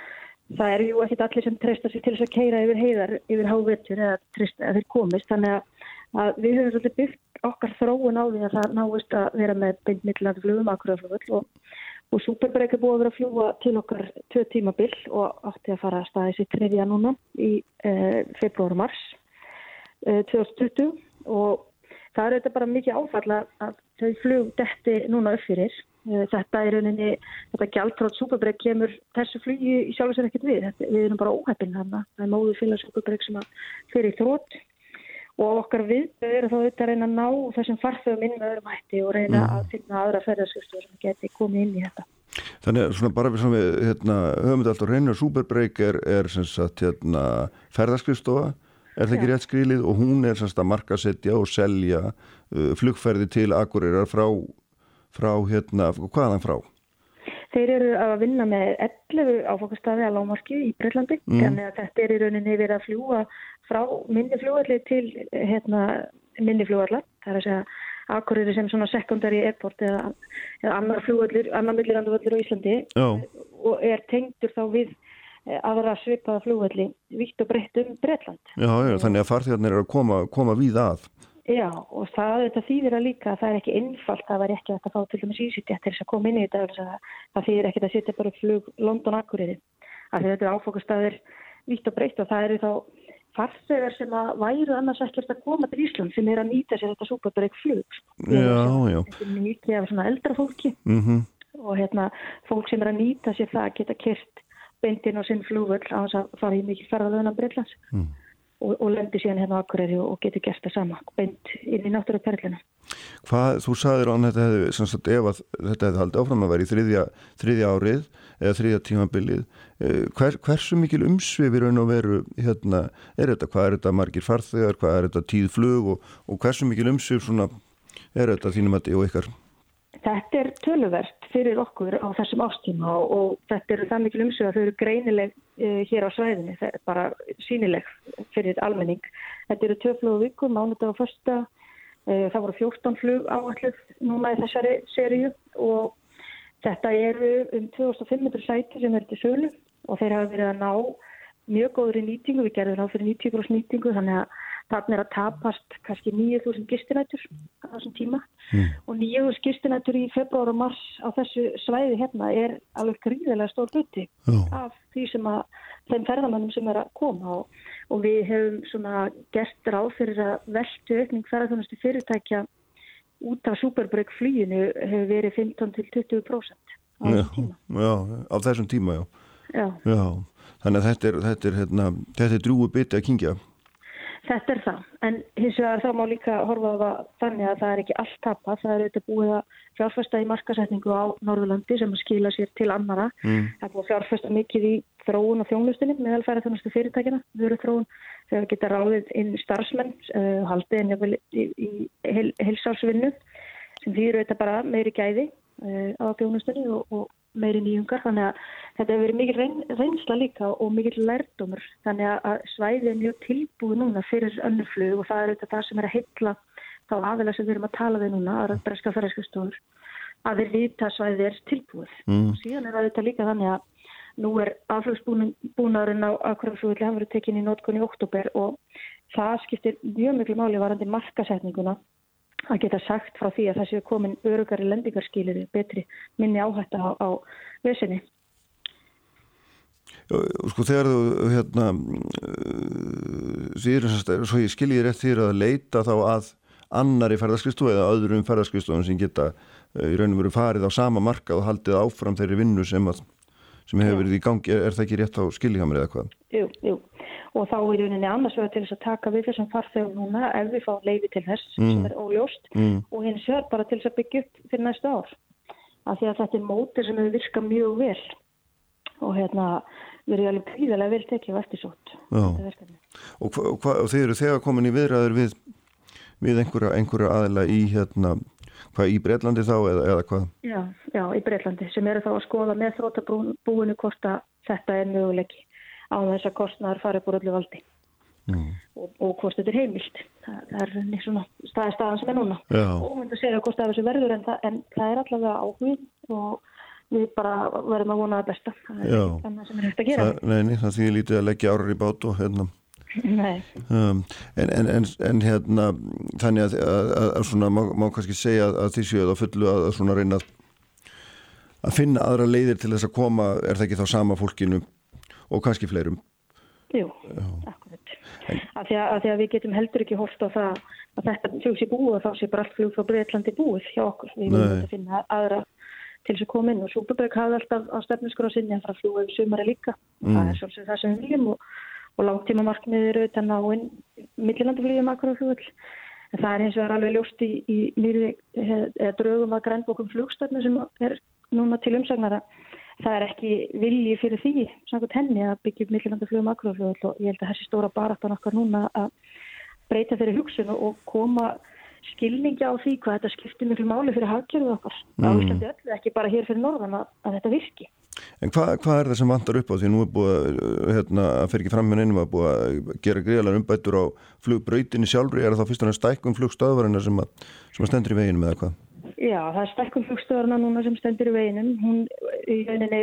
það eru jú ekkit allir sem treysta sér til þess að keira yfir heiðar yfir hávetur eða treysta að þeir komist. Þannig að við höfum svolítið byggt okkar þróun á því að það náist að vera með beintmillan flugum akkuraflugul og og Superbreak er búið að vera að fljúa til okkar tvö tímabill og átti að fara að staði sér þriðja núna í eh, februar og mars eh, 2020 og það er þetta bara mikið áfalla að þau flug detti núna upp fyrir. Eh, þetta er rauninni, þetta gjaldtrótt Superbreak kemur þessu flugi í sjálf og sér ekkert við. Þetta, við erum bara óheppin þarna. Það er móðu félag Superbreak sem að fyrir þrótt og okkar við eru þá auðvitað að reyna að ná þessum farþögum inn með öðrum hætti og reyna mm. að finna aðra ferðarskjöfstur sem geti komið inn í þetta. Þannig að svona bara við svona við hérna, höfum þetta alltaf reynir Superbreak er, er sem sagt hérna ferðarskjöfstofa er það ekki rétt skrílið og hún er sem sagt að markasetja og selja uh, flugferði til Akureyrar frá, frá hérna, hvaðan frá? Þeir eru að vinna með 11 áfokastafi að lámarki í Breitlandi mm. en þetta er í rauninni verið að fljúa frá minni fljóðalli til hérna, minni fljóðallar. Það er að segja Akureyri sem svona sekundari airport eða, eða annar fljóðallir, annar milliranduvallir á Íslandi Já. og er tengdur þá við eh, aðra svipaða fljóðalli vitt og breytt um Breitland. Já, já, þannig að farþjarnir eru að koma, koma við að. Já, og það þetta þýðir að líka að það er ekki einfalt, það var ekki að fá til dæmis ísýttja til þess að koma inn í þetta, það þýðir ekki að setja bara flug London-Akureyri. Þetta er áfokastæðir vitt og breytt og það eru þá farþegar sem að væru annars ekkert að koma til Ísland sem er að nýta sér þetta súpabreg flug já, já. er mikið af svona eldra fólki mm -hmm. og hérna fólk sem er að nýta sér það geta kert beintin og sinn flugvöld á þess að fara í mikið ferðalöðunan Breitlands mm og, og lendir síðan hérna á Akureyri og, og getur gert það sama, beint inn í náttúrulega perlina. Hvað, þú sagðir án þetta hefði, sagt, ef þetta hefði haldið áfram að vera í þriðja, þriðja árið eða þriðja tímabilið, eh, hver, hversu mikil umsvið við raun og veru hérna, er þetta, hvað er þetta margir farþegar, hvað er þetta tíðflug og, og hversu mikil umsvið svona er þetta þínum að því og ykkar? Þetta er töluvert fyrir okkur á þessum ástíma og, og þetta eru það mikil umsög að þau eru greinileg uh, hér á svæðinu, það er bara sínileg fyrir almenning. Þetta eru töflögu vikur, mánudag og första, uh, það voru 14 flug áalluð núna í þessari seríu og þetta eru um 2500 sæti sem er til sölu og þeir hafa verið að ná mjög góður í nýtingu, við gerðum það fyrir 90% nýtingu þannig að þarna er að tapast kannski 9.000 gistinætur á þessum tíma mm. og 9.000 gistinætur í februar og mars á þessu svæði hérna er alveg gríðilega stór hluti af því sem að þeim ferðamannum sem er að koma og, og við hefum svona gert ráð fyrir að veldu aukning ferðarþjónustu fyrirtækja út af Superbreak flýinu hefur verið 15-20% á þessum tíma. Já, á þessum tíma, já. Já. já. Þannig að þetta er, þetta er, hérna, þetta er drúu biti að kingja. Þetta er það, en hins vegar þá má líka horfa á það þannig að það er ekki allt tapað, það er auðvitað búið að fjárfesta í markasetningu á Norðurlandi sem skila sér til annara. Mm. Það er búið að fjárfesta mikið í þróun og þjónlustinni með alfæra þjónustu fyrirtækina, þau þróun þegar geta ráðið inn starfsmenn, uh, haldið inn í, í, í heilsálsvinnu sem því eru auðvitað bara meiri gæði uh, á þjónustinni og, og meiri nýjungar þannig að þetta hefur verið mikil reyn, reynsla líka og mikil lærdomur þannig að svæðið er mjög tilbúið núna fyrir önnurflug og það er auðvitað það sem er að hitla þá aðeins sem við erum að tala við núna aðra breska ferðarskustofur að við vita að svæðið er tilbúið. Mm. og síðan er þetta líka þannig að nú er aflugsbúnaðurinn á Akuraflugulli hann verið tekinn í nótkunni oktober og það skiptir mjög miklu máli varandi markasetninguna að geta sagt frá því að það séu komin örugari lendingarskilir betri minni áhætta á, á vesinni. Sko þegar þú hérna að svo ég skilji rétt þýr að leita þá að annari ferðarskristu eða öðrum ferðarskristu sem geta í raunum verið farið á sama marka og haldið áfram þeirri vinnu sem, að, sem hefur verið í gangi. Er, er það ekki rétt á skiljihamri eða hvað? Jú, jú og þá er rauninni annars vegar til þess að taka við þessum farþegum núna ef við fáum leiði til þess mm. sem er óljóst. Mm. og hins vegar bara til þess að byggja upp fyrir næsta ár. Af því að þetta er mótir sem hefur virkað mjög vel. Og hérna verið alveg príðilega vel tekið á eftirsótt. Og, og, og þeir eru þegar komin í viðræður við, við einhverja, einhverja aðila í hérna hvað í Breitlandi þá eða, eða hvað? Já, já, í Breitlandi sem eru þá að skoða með þróttabúinu hvort að þetta er möguleiki á þess að kostnæðar fara upp úr öllu valdi. Mm. og, og hvort þetta er heimilt. Það, það er nýtt svona staði staðan sem er núna. Já. og myndi að segja hvort það er þessu verður en það, en það er allavega áhugð og við bara verðum að vona það besta. Það er þannig sem er hægt að gera. Það, Nei, það því lítið að leggja árar í bát og hérna. Um, en, en, en, en hérna þannig að, að, að, að svona má, má kannski segja að því séu það fullu að svona reyna að finna aðra leiðir til þess að koma er það ekki þá sama fólkinu og kannski fleirum. Jú, akkurat. Af því, því að við getum heldur ekki hóft á það að þetta flug sé búið og þá sé bara allt flug frá Breitlandi búið hjá okkur. Við viljum þetta finna aðra til þess að koma inn. Og Súbabögg hafði alltaf á stefnuskur á sinni að fara að fljúa yfir sumari líka. Mm. það er svolítið það sem við viljum og, og langtíma markmiðir auðvitað ná inn millinanduflugum akkur á flugvöld en það er eins og er alveg ljóst í, í nýri eða draugum að grænbókum flugstefnu sem er núna til umsagnara það er ekki vilji fyrir því samkvæmt henni að byggja upp millinandaflugum akroflugul og ég held að þessi stóra baráttan okkar núna að breyta þeirri hugsun og koma skilningja á því hvað þetta skiptir miklu máli fyrir hafgjörðu okkar mm. á Íslandi öllu, ekki bara hér fyrir norðan að, að þetta virki. En hvað, hvað er það sem vantar upp á því nú er búið hérna, að fyrir ekki fram með neinum að búið að gera greiðalega umbættur á flugbröytinni sjálfur, er það fyrst og næst stækkum flugstöðvarina sem, sem að stendur í veginu með eitthvað? Já, það er stækkun flugstöðarna núna sem stendur í veginum. Hún í rauninni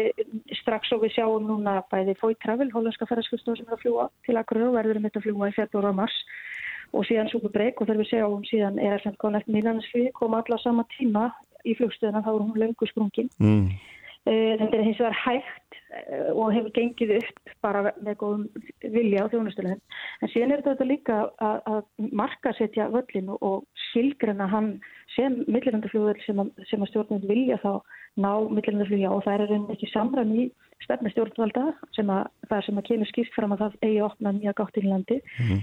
strax og við sjáum núna bæði Fói Travel, hólandska ferðarskjöfstof sem er að fljúa til Akureyri og verður um þetta að fljúa í februar og mars og síðan Superbreak og þegar við sjáum síðan er það konætt Mílansflug kom alla sama tíma í flugstöðuna þá er hún löngu sprungin. Mm. Eh, þetta er hins vegar hægt eh, og hefur gengið upp bara með góðum vilja á þjónustöluðin. En síðan er þetta líka að, að marka setja völlin og skilgrena hann sem millilandafljóður sem, sem að stjórnum vilja þá ná millilandafljóða og það er rauninni ekki samræm í stefni stjórnvalda sem að það sem að kemur skýrt fram að það eigi opna nýja gáttir í landi mm -hmm.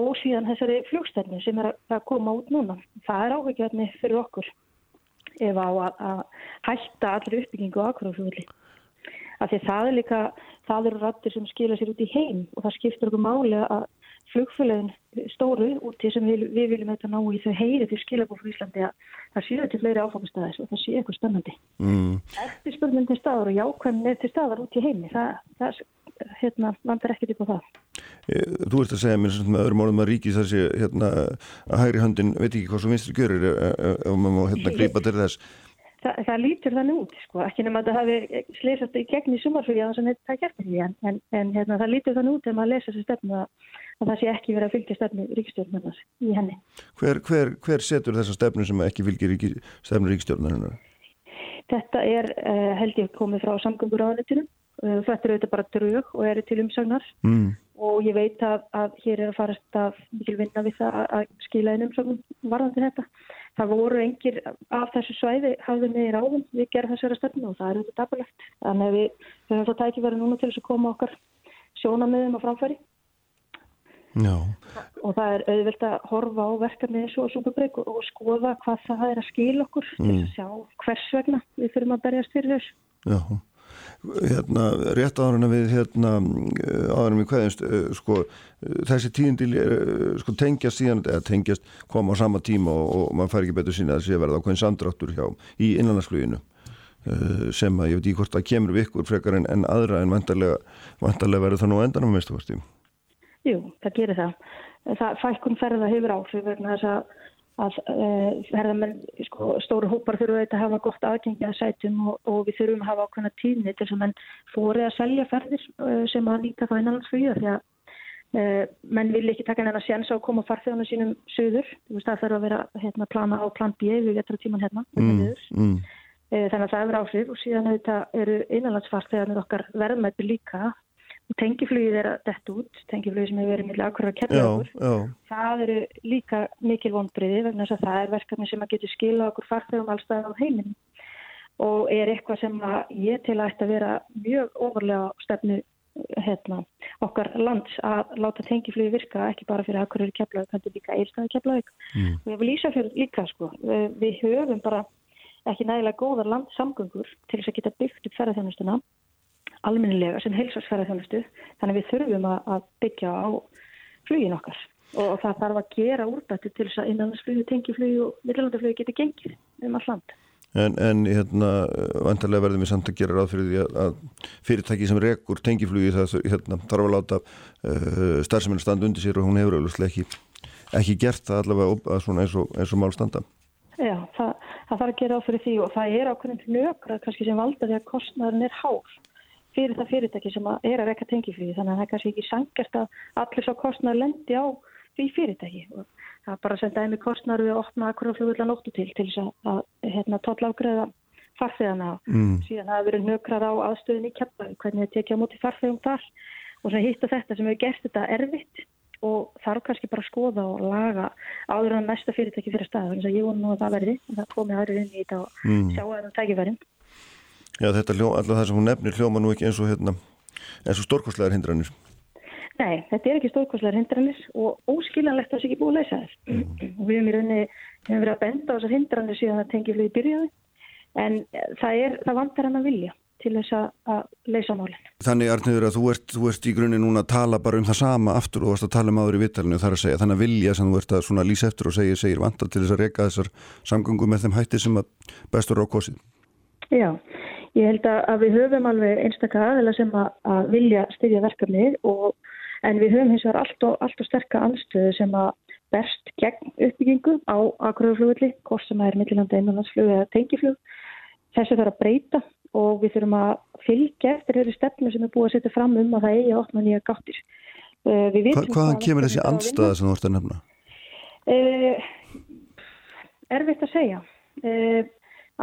og síðan þessari fljókstefni sem er að koma út núna. Það er ávegjörni fyrir okkur ef á að, að hætta allir uppbyggingu á akkuraflugulli. Af því það er líka, það eru rættir sem skilja sér út í heim og það skiptir okkur máli að flugfélagin stóru úti sem við, við viljum þetta ná í þau heyri til skilabóð frá Íslandi að það séu til fleiri áfangastæðis og það séu eitthvað spennandi. Mm. Eftirspurnin til staðar og jákvæmni til staðar út í heimi, það, það hérna, vandar ekkert upp á það. E, þú ert að segja mér með öðrum orðum að ríki þessi hérna, að hægri höndin veit ekki hvað svo vinstri görir ef maður hérna greipa til þess. Þa, það lítur þannig út, sko, ekki nema að það hafi sleisast í gegn í sumarfjögi að það er gert ekki, en, en, en hérna, það lítur þannig út ef maður lesa þessi stefnu að, að það sé ekki verið að fylgja stefnu ríkistjórnarnar í henni. Hver, hver, hver setur þessa stefnu sem ekki fylgir stefnu ríkistjórnarnar? Þetta er, uh, held ég, komið frá samgöngur áðanitinu. Uh, þetta eru auðvitað bara drög og eru til umsagnar mm. og ég veit að, að hér er að farast að mikil vinna við það að skila einn umsagnum varðandi þetta. Það voru engir af þessu svæði hafði með í ráðum við gerðum þessari stefnu og það er auðvitað dabalegt. Þannig að við höfum það tækifæri núna til þess að koma okkar sjónamiðum á framfæri. Já. Og það er auðvilt að horfa á verkefni eins og Súperbreyk og skoða hvað það er að skila okkur mm. til að sjá hvers vegna við þurfum að berjast fyrir þessu. Já, hérna, rétt áður en við hérna, áður en við hverjumst sko, þessi tíðindil sko, tengjast síðan, eða tengjast koma á sama tíma og, og mann fær ekki betur sína að sé verða ákveðin samdráttur hjá í innanlandsfluginu sem að ég veit ekki hvort það kemur við ykkur frekar en, en aðra en vantarlega, verður það nú endan á mestu fórstím. Jú, það gerir það. það fækkun ferða hefur áhrif vegna þess að, að e, ferðamenn, sko, stóru hópar þurfum að hafa gott aðgengi að sætum og, og við þurfum að hafa ákveðna tíðni til þess að menn fóri að selja ferðir e, sem að nýta það innanlandsflýða því að e, menn vil ekki taka hennar sjans á að koma farþjóðanum sínum söður. Það þarf að vera hérna, plana á plan B við vetra tíman hérna. Mm, mm. Þannig að það hefur áhrif og síðan eru innanlandsfarþjóðanir okkar verðmættur líka tengiflugið er að detta út, tengiflugið sem hefur verið millir akkurat að kemja okkur, það eru líka mikil vonbriði vegna þess að það er verkefni sem að getur skila okkur farþegum allstað á heiminn og er eitthvað sem að ég til að að vera mjög ofurlega stefnu hérna, okkar lands að láta tengiflugið virka ekki bara fyrir akkurat kemlaug, þetta er líka eilstaði kemlaug mm. og ég vil ísa fyrir líka sko, við höfum bara ekki nægilega góðar landsamgöngur til þess að geta byggt upp ferðarþjónustuna alminnilega sem heilsarsfæraþjónustu þannig að við þurfum að byggja á flugin okkar og það þarf að gera úrbættu til þess að innanlandsflugi, tengiflugi og viljalandaflugi geti gengið um all land. En, en hérna, vantarlega verðum við samt að gera ráð fyrir því að, fyrirtæki sem rekur tengiflugi það hérna, þarf að láta uh, starfseminn standa undir sér og hún hefur auðvitað ekki, ekki gert það allavega eins og, eins og mál standa. Já, það, það þarf að gera ráð fyrir því og það er ákveðin hljökrað kannski sem valda því að kostnæðurinn er hár fyrir það fyrirtæki sem að er að rekka tengiflýði þannig að það er kannski ekki sangert að allir svo kostnar lendi á því fyrirtæki. Og það er bara að senda einmi kostnar við að opna akkur flugullan óttu til til þess að hérna, tólla ágreða farþegana. Mm. síðan það hefur verið nökrað á aðstöðin í kjappa hvernig það tekja á móti farþegum þar. Og svo hitt og þetta sem hefur gert þetta erfitt og þarf kannski bara að skoða og laga áður en næsta fyrirtæki fyrir stað. Þannig að ég vonu að það verði og það Já, þetta er alltaf það sem hún nefnir hljóma nú ekki eins og, hérna, eins og stórkostlegar hindranir. Nei, þetta er ekki stórkostlegar hindranir og óskiljanlegt að það sé ekki búið að leysa þess. Mm. Við hefum í rauninni hefum verið að benda á þessar hindranir síðan að tengja flögi byrjaði en það, er, það vantar hann að vilja til þess að leysa málinn. Þannig Arniður að þú ert, þú ert í grunni núna að tala bara um það sama aftur og varst að tala um áður í vittalinu þar að segja þannig að vilja sem þú ert að lýsa eftir og segja segir vantar til þess að reyka þessar samgöngu með þeim hætti sem að bestur á kosið. Já, Ég held að við höfum alveg einstaklega aðeila sem að, vilja styðja verkefnið og, en við höfum hins vegar allt og, allt og sterka anstöðu sem að best gegn uppbyggingu á aðgröðuflugulli, hvort sem að er millilanda einanlandsflug eða tengiflug. Þessu þarf að breyta og við þurfum að fylgja eftir þeirri stefnu sem er búið að setja fram um að það eigi að opna nýja gáttir. Uh, Hva, hvaðan kemur þessi andstaða sem þú ætti að nefna? Uh, erfitt að segja. Uh,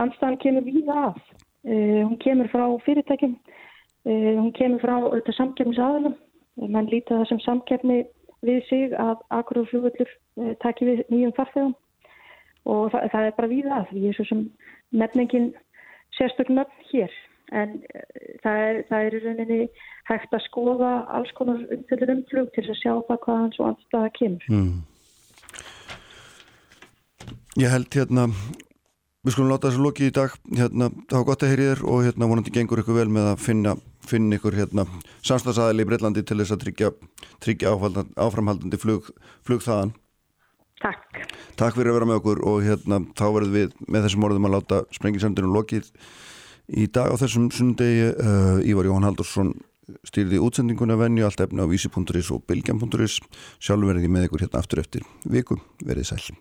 andstaðan kemur víða af. Uh, hún kemur frá fyrirtækjum, uh, hún kemur frá auðvitað samkefnisaðalum, mann líta það sem samkefni við sig að akkur og flugvöldur uh, takir við nýjum farþegum. Og það, það er bara við að því. Er svo sem nefningin sérstökn nöfn hér. En það er, það er rauninni hægt að skoða alls konar umfylgur umflug til að sjá það hvað hans og anstæða kemur. Mm. Ég held hérna Við skulum láta þessu loki í dag, hérna, það var gott að heyri þér og hérna vonandi gengur ykkur vel með að finna finna ykkur hérna samstagsæðili í Breitlandi til þess að tryggja, tryggja áframhaldandi flug, flug þaðan. Takk. Takk fyrir að vera með okkur og hérna þá verðum við með þessum orðum að láta sprengisamdunum lokið í dag á þessum sundegi. Uh, Ívar Jóhann Haldursson stýrði útsendinguna venju allt efna á vísi.is og bilgjam.is sjálfur verði með ykkur hérna aftur eftir viku. Verið sæl